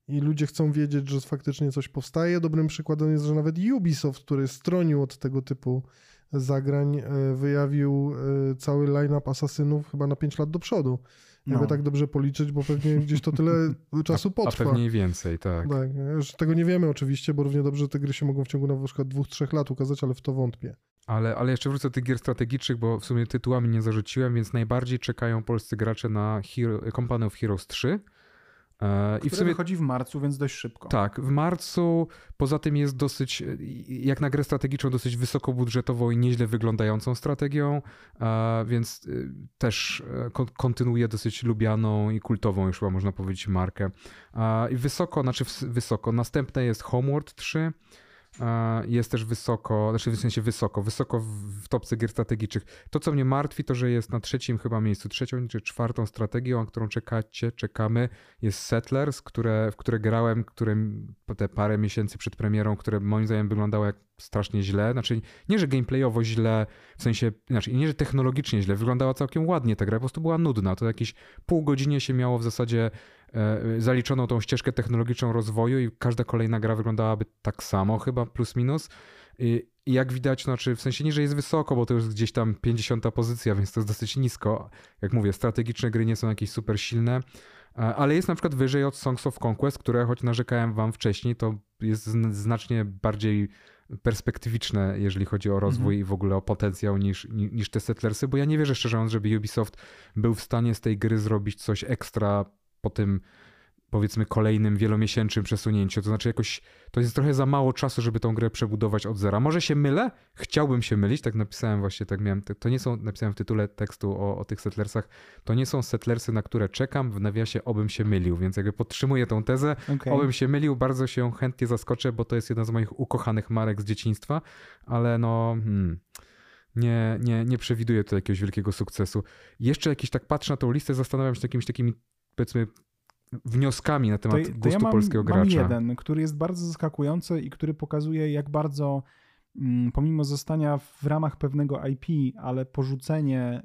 i ludzie chcą wiedzieć, że faktycznie coś powstaje. Dobrym przykładem jest, że nawet Ubisoft, który stronił od tego typu zagrań, e, wyjawił cały line-up asasynów chyba na 5 lat do przodu. Jakby No. tak dobrze policzyć, bo pewnie gdzieś to tyle czasu A potrwa. pewnie i więcej, tak. Tak, już tego nie wiemy oczywiście, bo równie dobrze te gry się mogą w ciągu na przykład dwóch, trzech lat ukazać, ale w to wątpię. Ale, ale jeszcze wrócę do tych gier strategicznych, bo w sumie tytułami nie zarzuciłem, więc najbardziej czekają polscy gracze na Hero, Company of Heroes 3. E, I w sumie wychodzi w marcu, więc dość szybko. tak, w marcu poza tym jest dosyć, e, jak na grę strategiczną, dosyć wysokobudżetową i nieźle wyglądającą strategią, e, więc też kon- kontynuuje dosyć lubianą i kultową już chyba można powiedzieć markę. I wysoko, znaczy wysoko, następne jest Homeworld 3, E, Jest też wysoko, znaczy w sensie wysoko, wysoko w, topce gier strategicznych. To, co mnie martwi, to że jest na trzecim chyba miejscu, trzecią czy czwartą strategią, na którą czekacie, czekamy, jest Settlers, które, w które grałem, które te parę miesięcy przed premierą, które moim zdaniem wyglądało jak strasznie źle. Znaczy nie, że gameplayowo źle, w sensie, znaczy nie, że technologicznie źle, wyglądała całkiem ładnie ta gra, po prostu była nudna. To jakieś pół godzinie się miało w zasadzie e, zaliczoną tą ścieżkę technologiczną rozwoju i każda kolejna gra wyglądałaby tak samo chyba, plus minus. I i jak widać, znaczy w sensie nie, że jest wysoko, bo to już gdzieś tam 50 pozycja, więc to jest dosyć nisko. Jak mówię, strategiczne gry nie są jakieś super silne, e, ale jest na przykład wyżej od Songs of Conquest, które choć narzekałem wam wcześniej, to jest zn- znacznie bardziej perspektywiczne, jeżeli chodzi o rozwój i w ogóle o potencjał niż, ni- niż te Settlersy, bo ja nie wierzę szczerze mówiąc, żeby Ubisoft był w stanie z tej gry zrobić coś ekstra po tym powiedzmy kolejnym wielomiesięcznym przesunięciu. To znaczy jakoś to jest trochę za mało czasu, żeby tą grę przebudować od zera. Może się mylę? Chciałbym się mylić, tak napisałem właśnie, tak miałem, to nie są, napisałem w tytule tekstu o, o tych Settlersach, to nie są Settlersy, na które czekam, w nawiasie obym się mylił, więc jakby podtrzymuję tą tezę, Okej. Obym się mylił, bardzo się chętnie zaskoczę, bo to jest jedna z moich ukochanych marek z dzieciństwa, ale no. Hmm, nie, nie, nie przewiduję tu jakiegoś wielkiego sukcesu. Jeszcze jakiś tak patrzę na tą listę, zastanawiam się nad jakimiś takimi, powiedzmy, wnioskami na To, temat to gustu ja mam, polskiego mam gracza. jeden, który jest bardzo zaskakujący i który pokazuje, jak bardzo mm, pomimo zostania w ramach pewnego IP, ale porzucenie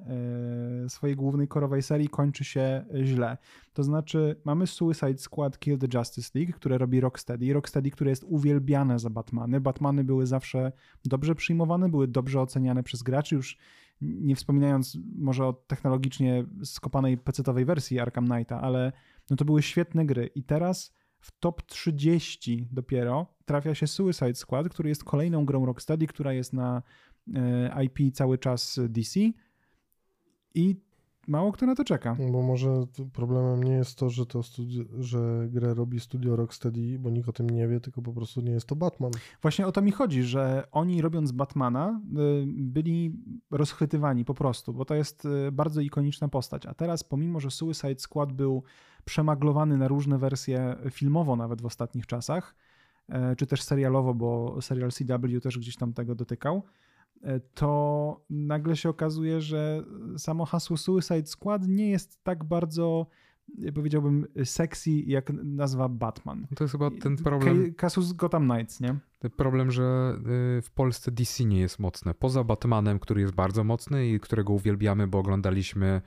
e, swojej głównej korowej serii kończy się źle. To znaczy, mamy Suicide Squad Kill the Justice League, które robi Rocksteady. Rocksteady, które jest uwielbiane za Batmany. Batmany były zawsze dobrze przyjmowane, były dobrze oceniane przez graczy, już nie wspominając może o technologicznie skopanej pecetowej wersji Arkham Knighta, ale no to były świetne gry. I teraz w top 30 dopiero trafia się Suicide Squad, który jest kolejną grą Rocksteady, która jest na e, IP cały czas DC i mało kto na to czeka. Bo może problemem nie jest to, że, to studi- że grę robi studio Rocksteady, bo nikt o tym nie wie, tylko po prostu nie jest to Batman. Właśnie o to mi chodzi, że oni robiąc Batmana y, byli rozchwytywani po prostu, bo to jest y, bardzo ikoniczna postać. A teraz, pomimo że Suicide Squad był przemaglowany na różne wersje filmowo, nawet w ostatnich czasach, e, czy też serialowo, bo serial CW też gdzieś tam tego dotykał, to nagle się okazuje, że samo hasło Suicide Squad nie jest tak bardzo, e, powiedziałbym, sexy jak nazwa Batman. To jest chyba ten problem, Ka- Kasus Gotham Knights, nie? ten problem, że y, w Polsce DC nie jest mocne. Poza Batmanem, który jest bardzo mocny i którego uwielbiamy, bo oglądaliśmy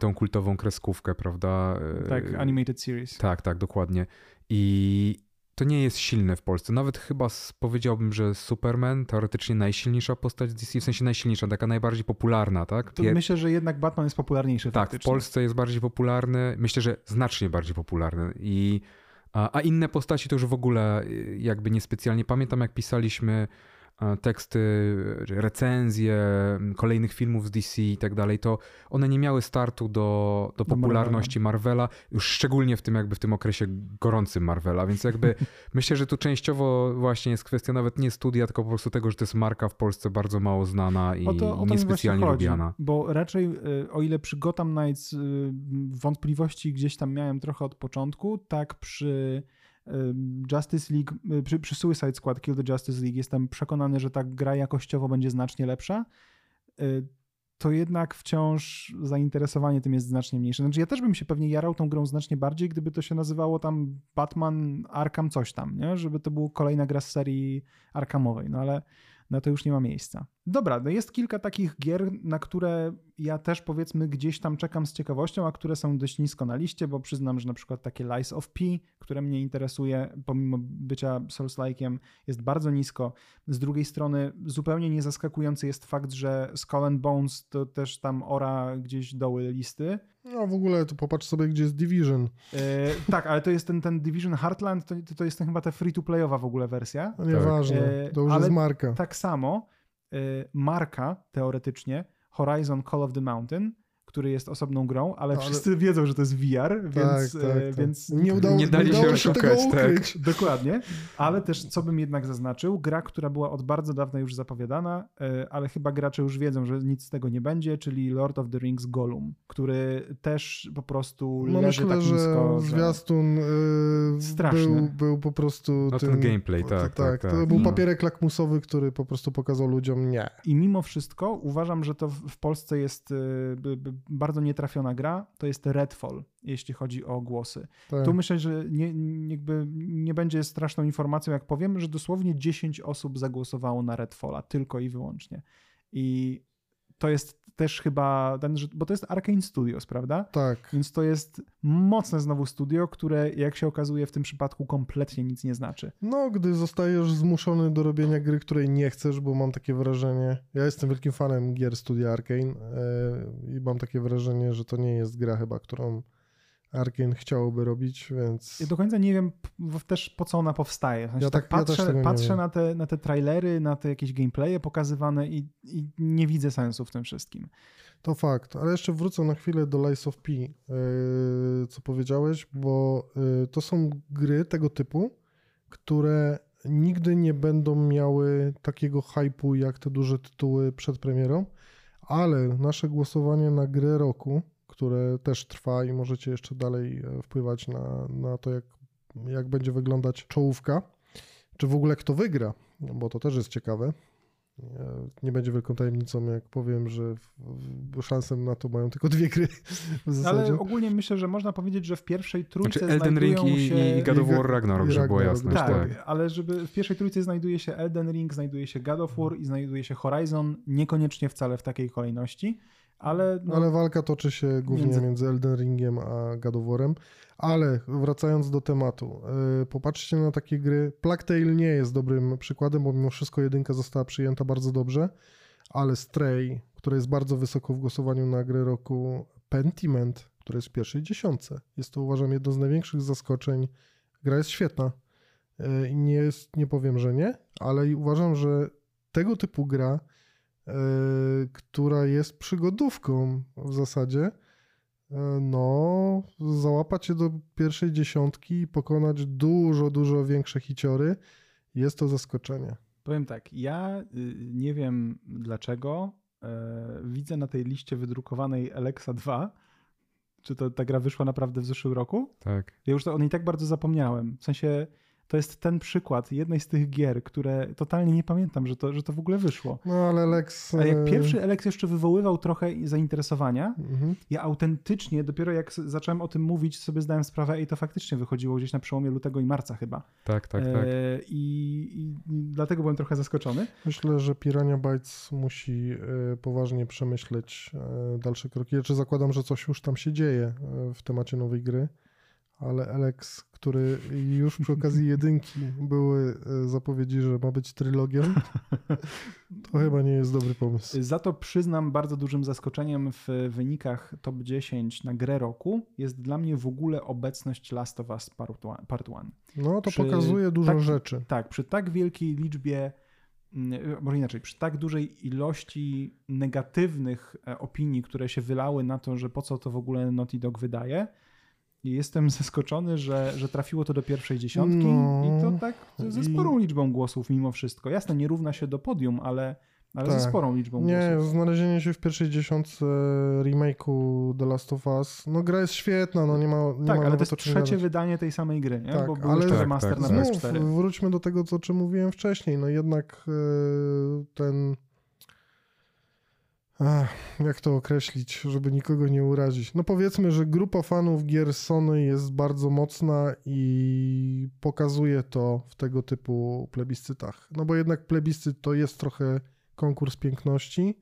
tą kultową kreskówkę, prawda? Tak, animated series. Tak, tak, dokładnie. I to nie jest silne w Polsce. Nawet chyba powiedziałbym, że Superman, teoretycznie najsilniejsza postać DC, w sensie najsilniejsza, taka najbardziej popularna, tak? Pier- myślę, że jednak Batman jest popularniejszy tak, w faktycznie. Polsce jest bardziej popularny, myślę, że znacznie bardziej popularny. I, a, a inne postaci to już w ogóle y, jakby niespecjalnie. Pamiętam, jak pisaliśmy teksty, recenzje kolejnych filmów z DC i tak dalej, to one nie miały startu do, do popularności Marvela, już szczególnie w tym jakby w tym okresie gorącym Marvela, więc jakby myślę, że tu częściowo właśnie jest kwestia nawet nie studia, tylko po prostu tego, że to jest marka w Polsce bardzo mało znana i, o to, o niespecjalnie lubiana. Bo raczej y, o ile przy Gotham Knights y, wątpliwości gdzieś tam miałem trochę od początku, tak przy Justice League, przy, przy Suicide Squad Kill the Justice League jestem przekonany, że ta gra jakościowo będzie znacznie lepsza, y, to jednak wciąż zainteresowanie tym jest znacznie mniejsze. Znaczy ja też bym się pewnie jarał tą grą znacznie bardziej, gdyby to się nazywało tam Batman Arkham coś tam, nie? Żeby to była kolejna gra z serii Arkhamowej, no ale na to już nie ma miejsca. Dobra, no jest kilka takich gier, na które ja też powiedzmy gdzieś tam czekam z ciekawością, a które są dość nisko na liście, bo przyznam, że na przykład takie Lies of P, które mnie interesuje, pomimo bycia Souls-like'iem, jest bardzo nisko. Z drugiej strony zupełnie niezaskakujący jest fakt, że Skull and Bones to też tam ora gdzieś doły listy. No w ogóle to popatrz sobie, gdzie jest Division. E, tak, ale to jest ten, ten Division Heartland, to, to jest ten chyba ta free-to-playowa w ogóle wersja. No nieważne, e, to już ale jest marka. Tak samo e, marka teoretycznie Horizon Call of the Mountain który jest osobną grą, ale, no, ale... wszyscy wiedzą, że to jest VR, tak, więc, tak, tak, więc nie udało, nie dali nie udało się, tego ukryć. Tak. Dokładnie, ale też co bym jednak zaznaczył, gra, która była od bardzo dawna już zapowiadana, e, ale chyba gracze już wiedzą, że nic z tego nie będzie, czyli Lord of the Rings Gollum, który też po prostu no leży myślę, tak nisko. że zwiastun yy, był, był po prostu no tym, ten gameplay, tak, tak, tak, tak. To był papierek lakmusowy, który po prostu pokazał ludziom nie. I mimo wszystko uważam, że to w Polsce jest yy, bardzo nietrafiona gra, to jest Redfall, jeśli chodzi o głosy. Tak. Tu myślę, że nie, jakby nie będzie straszną informacją, jak powiem, że dosłownie 10 osób zagłosowało na Redfalla, tylko i wyłącznie. I to jest też chyba, ten, bo to jest Arkane Studios, prawda? Tak. Więc to jest mocne znowu studio, które jak się okazuje w tym przypadku kompletnie nic nie znaczy. No, gdy zostajesz zmuszony do robienia gry, której nie chcesz, bo mam takie wrażenie, ja jestem wielkim fanem gier studia Arkane yy, i mam takie wrażenie, że to nie jest gra chyba, którą Arkane chciałoby robić, więc... Ja do końca nie wiem też po co ona powstaje. ja tak, tak patrzę, ja patrzę na, te, na te trailery, na te jakieś gameplaye pokazywane i, i, nie widzę sensu w tym wszystkim. To fakt, ale jeszcze wrócę na chwilę do Lies of P, yy, co powiedziałeś, bo yy, to są gry tego typu, które nigdy nie będą miały takiego hypu jak te duże tytuły przed premierą, ale nasze głosowanie na grę roku które też trwa i możecie jeszcze dalej e, wpływać na, na to, jak, jak będzie wyglądać czołówka. Czy w ogóle kto wygra, bo to też jest ciekawe. E, nie będzie wielką tajemnicą, jak powiem, że szansę na to mają tylko dwie gry. Ale ogólnie myślę, że można powiedzieć, że w pierwszej trójce znaczy Elden Ring i, się... i God of War Ragnarok, żeby było jasne. Tak, tak, ale żeby w pierwszej trójce znajduje się Elden Ring, znajduje się God of War i znajduje się Horizon, niekoniecznie wcale w takiej kolejności. Ale, no, ale walka toczy się głównie między... między Elden Ringiem a War'em. Ale wracając do tematu, yy, popatrzcie na takie gry. Plague Tale nie jest dobrym przykładem, bo mimo wszystko jedynka została przyjęta bardzo dobrze, ale Stray, które jest bardzo wysoko w głosowaniu na grę roku, Pentiment, które jest w pierwszej dziesiątce. Jest to uważam jedno z największych zaskoczeń. Gra jest świetna. Yy, nie, jest, nie powiem, że nie, ale uważam, że tego typu gra która jest przygodówką w zasadzie, e, no, załapać się do pierwszej dziesiątki i pokonać dużo, dużo większe hiciory, jest to zaskoczenie. Powiem tak, ja y, nie wiem dlaczego e, widzę na tej liście wydrukowanej Alexa 2, czy to ta gra wyszła naprawdę w zeszłym roku? Tak. Ja już to o niej tak bardzo zapomniałem. W sensie to jest ten przykład jednej z tych gier, które totalnie nie pamiętam, że to, że to w ogóle wyszło. No ale Alex... A jak e, pierwszy Alex jeszcze wywoływał trochę zainteresowania, mhm. ja autentycznie, dopiero jak zacząłem o tym mówić, sobie zdałem sprawę, i to faktycznie wychodziło gdzieś na przełomie lutego i marca chyba. Tak, tak, tak. E, i, I dlatego byłem trochę zaskoczony. Myślę, że Pirania Bytes musi e, poważnie przemyśleć dalsze kroki. Ja czy zakładam, że coś już tam się dzieje w temacie nowej gry ale Alex, który już przy okazji jedynki były e, zapowiedzi, że ma być trylogią, to chyba nie jest dobry pomysł. Za to przyznam bardzo dużym zaskoczeniem w wynikach top 10 na grę roku jest dla mnie w ogóle obecność Last of Us Part 1. No to przy pokazuje dużo tak, rzeczy. Tak, przy tak wielkiej liczbie mm, może inaczej, przy tak dużej ilości negatywnych e, opinii, które się wylały na to, że po co to w ogóle Naughty Dog wydaje, jestem zaskoczony, że, że trafiło to do pierwszej dziesiątki no, i to tak ze sporą liczbą głosów mimo wszystko. Jasne, nie równa się do podium, ale ale tak. ze sporą liczbą Nie, głosów. znalezienie się w pierwszej dziesiątce remake'u The Last of Us, no gra jest świetna, no nie ma nie Tak, ma ale to jest trzecie wydanie tej samej gry, nie? Tak, Bo był ale jeszcze tak, remaster tak, na tak. PS4. Znów wróćmy do tego, co, o czym mówiłem wcześniej, no jednak yy, ten... Ach, jak to określić, żeby nikogo nie urazić? No powiedzmy, że grupa fanów gier Sony jest bardzo mocna i pokazuje to w tego typu plebiscytach. No bo jednak plebiscyt to jest trochę konkurs piękności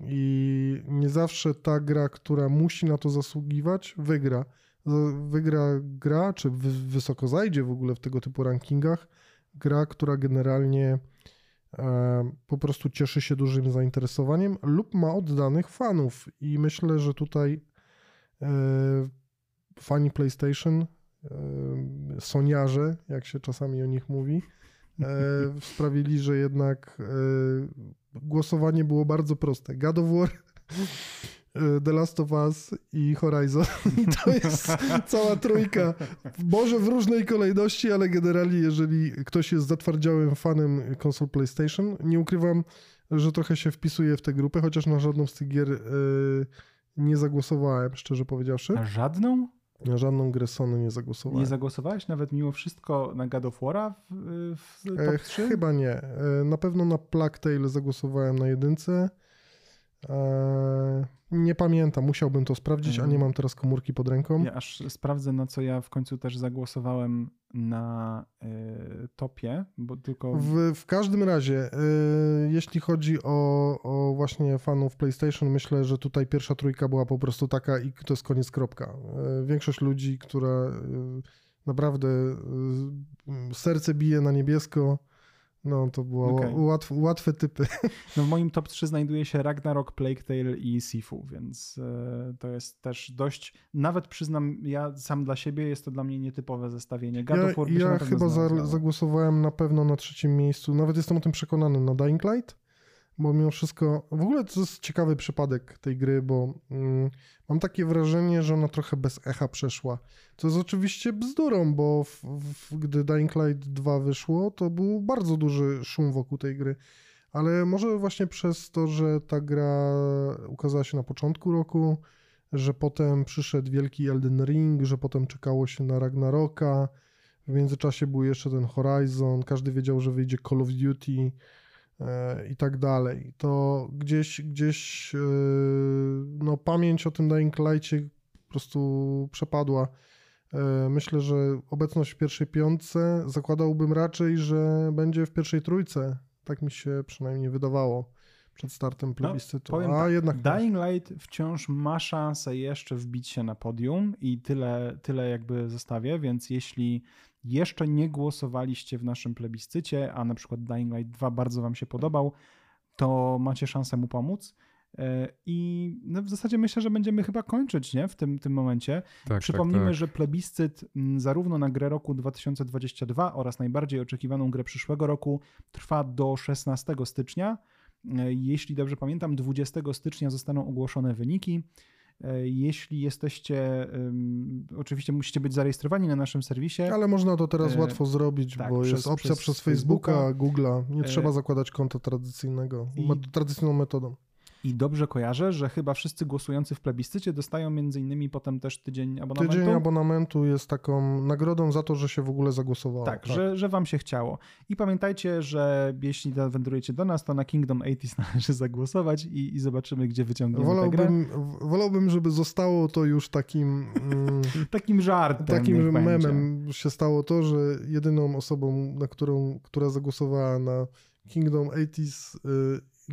i nie zawsze ta gra, która musi na to zasługiwać, wygra. Wygra gra, czy wysoko zajdzie w ogóle w tego typu rankingach, gra, która generalnie po prostu cieszy się dużym zainteresowaniem lub ma oddanych fanów. I myślę, że tutaj e, fani PlayStation, e, soniarze, jak się czasami o nich mówi, sprawili, że jednak głosowanie było bardzo proste. God of War, e, The Last of Us i Horizon. To jest cała trójka. Może w różnej kolejności, ale generalnie jeżeli ktoś jest zatwardziałym fanem konsol PlayStation, nie ukrywam, że trochę się wpisuje w tę grupę, chociaż na żadną z tych gier yy, nie zagłosowałem, szczerze powiedziawszy. Na żadną? Na żadną grę Sony nie zagłosowałem. Nie zagłosowałeś nawet mimo wszystko na God of War'a w, w top 3? E, chyba nie. E, na pewno na Plague Tale zagłosowałem na jedynce. E, nie pamiętam, musiałbym to sprawdzić, a nie mhm. mam teraz komórki pod ręką. Ja aż sprawdzę, na co ja w końcu też zagłosowałem na y, topie, bo tylko... W, w każdym razie, y, jeśli chodzi o, o właśnie fanów PlayStation, myślę, że tutaj pierwsza trójka była po prostu taka i to jest koniec kropka. Y, większość ludzi, która naprawdę serce bije na niebiesko, no, to było okay. łatw, łatwe typy. No w moim top 3 znajduje się Ragnarok, Plague Tale i Sifu, więc e, to jest też dość, nawet przyznam, ja sam dla siebie jest to dla mnie nietypowe zestawienie. God ja, ja chyba za, zagłosowałem na pewno na trzecim miejscu, nawet jestem o tym przekonany, na Dying Light bo mimo wszystko, w ogóle to jest ciekawy przypadek tej gry, bo mm, mam takie wrażenie, że ona trochę bez echa przeszła. Co jest oczywiście bzdurą, bo w, w, gdy Dying Light 2 wyszło, to był bardzo duży szum wokół tej gry. Ale może właśnie przez to, że ta gra ukazała się na początku roku, że potem przyszedł wielki Elden Ring, że potem czekało się na Ragnaroka, w międzyczasie był jeszcze ten Horizon, każdy wiedział, że wyjdzie Call of Duty, i tak dalej. To gdzieś, gdzieś e, no, pamięć o tym Dying Light'cie po prostu przepadła. E, myślę, że obecność w pierwszej piątce zakładałbym raczej, że będzie w pierwszej trójce. Tak mi się przynajmniej wydawało przed startem no, plebiscytu. No, A tak, jednak Dying Light wciąż ma szansę jeszcze wbić się na podium i tyle, tyle jakby zostawię, więc jeśli jeszcze nie głosowaliście w naszym plebiscycie, a na przykład Dying Light 2 bardzo wam się podobał, to macie szansę mu pomóc. E, I no w zasadzie myślę, że będziemy chyba kończyć nie? w tym, tym momencie. Tak, Przypomnijmy, tak, tak. że plebiscyt zarówno na grę roku 2022 oraz najbardziej oczekiwaną grę przyszłego roku trwa do 16 stycznia. E, jeśli dobrze pamiętam, 20 stycznia zostaną ogłoszone wyniki. E, jeśli jesteście, oczywiście musicie być zarejestrowani na naszym serwisie. Ale można to teraz e, łatwo zrobić, tak, bo przez, jest opcja przez, przez Facebooka, Facebooka, Google'a. Nie trzeba zakładać konta tradycyjnego, i, tradycyjną metodą. I dobrze kojarzę, że chyba wszyscy głosujący w plebiscycie dostają między innymi potem też tydzień abonamentu. Tydzień abonamentu jest taką nagrodą za to, że się w ogóle zagłosowało. Tak, tak. Że, że wam się chciało. I pamiętajcie, że jeśli wędrujecie do nas, to na Kingdom 80 należy zagłosować i, i zobaczymy, gdzie wyciągniemy wolałbym, tę grę. Wolałbym, żeby zostało to już takim... Mm, takim żartem. Takim memem się stało to, że jedyną osobą, na którą, która zagłosowała na Kingdom 80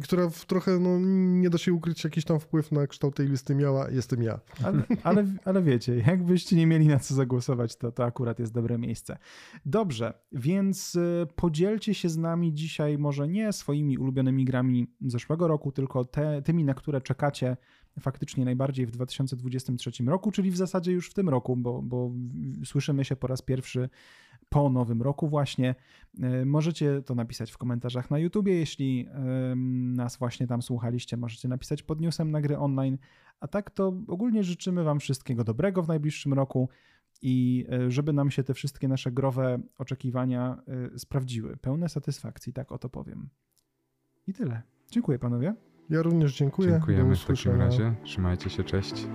która w trochę, no, nie da się ukryć, jakiś tam wpływ na kształt tej listy miała, jestem ja. Ale, ale, ale wiecie, jakbyście nie mieli na co zagłosować, to, to akurat jest dobre miejsce. Dobrze, więc y, podzielcie się z nami dzisiaj może nie swoimi ulubionymi grami zeszłego roku, tylko te, tymi, na które czekacie faktycznie najbardziej w 2023 roku, czyli w zasadzie już w tym roku, bo, bo słyszymy się po raz pierwszy po nowym roku właśnie. E, możecie to napisać w komentarzach na YouTubie, jeśli nas właśnie tam słuchaliście, możecie napisać pod newsem na gry online, a tak to ogólnie życzymy wam wszystkiego dobrego w najbliższym roku i e, żeby nam się te wszystkie nasze growe oczekiwania e, sprawdziły, pełne satysfakcji, tak oto powiem. I tyle. Dziękuję panowie. Ja również dziękuję. Dziękujemy w takim razie. Trzymajcie się, cześć.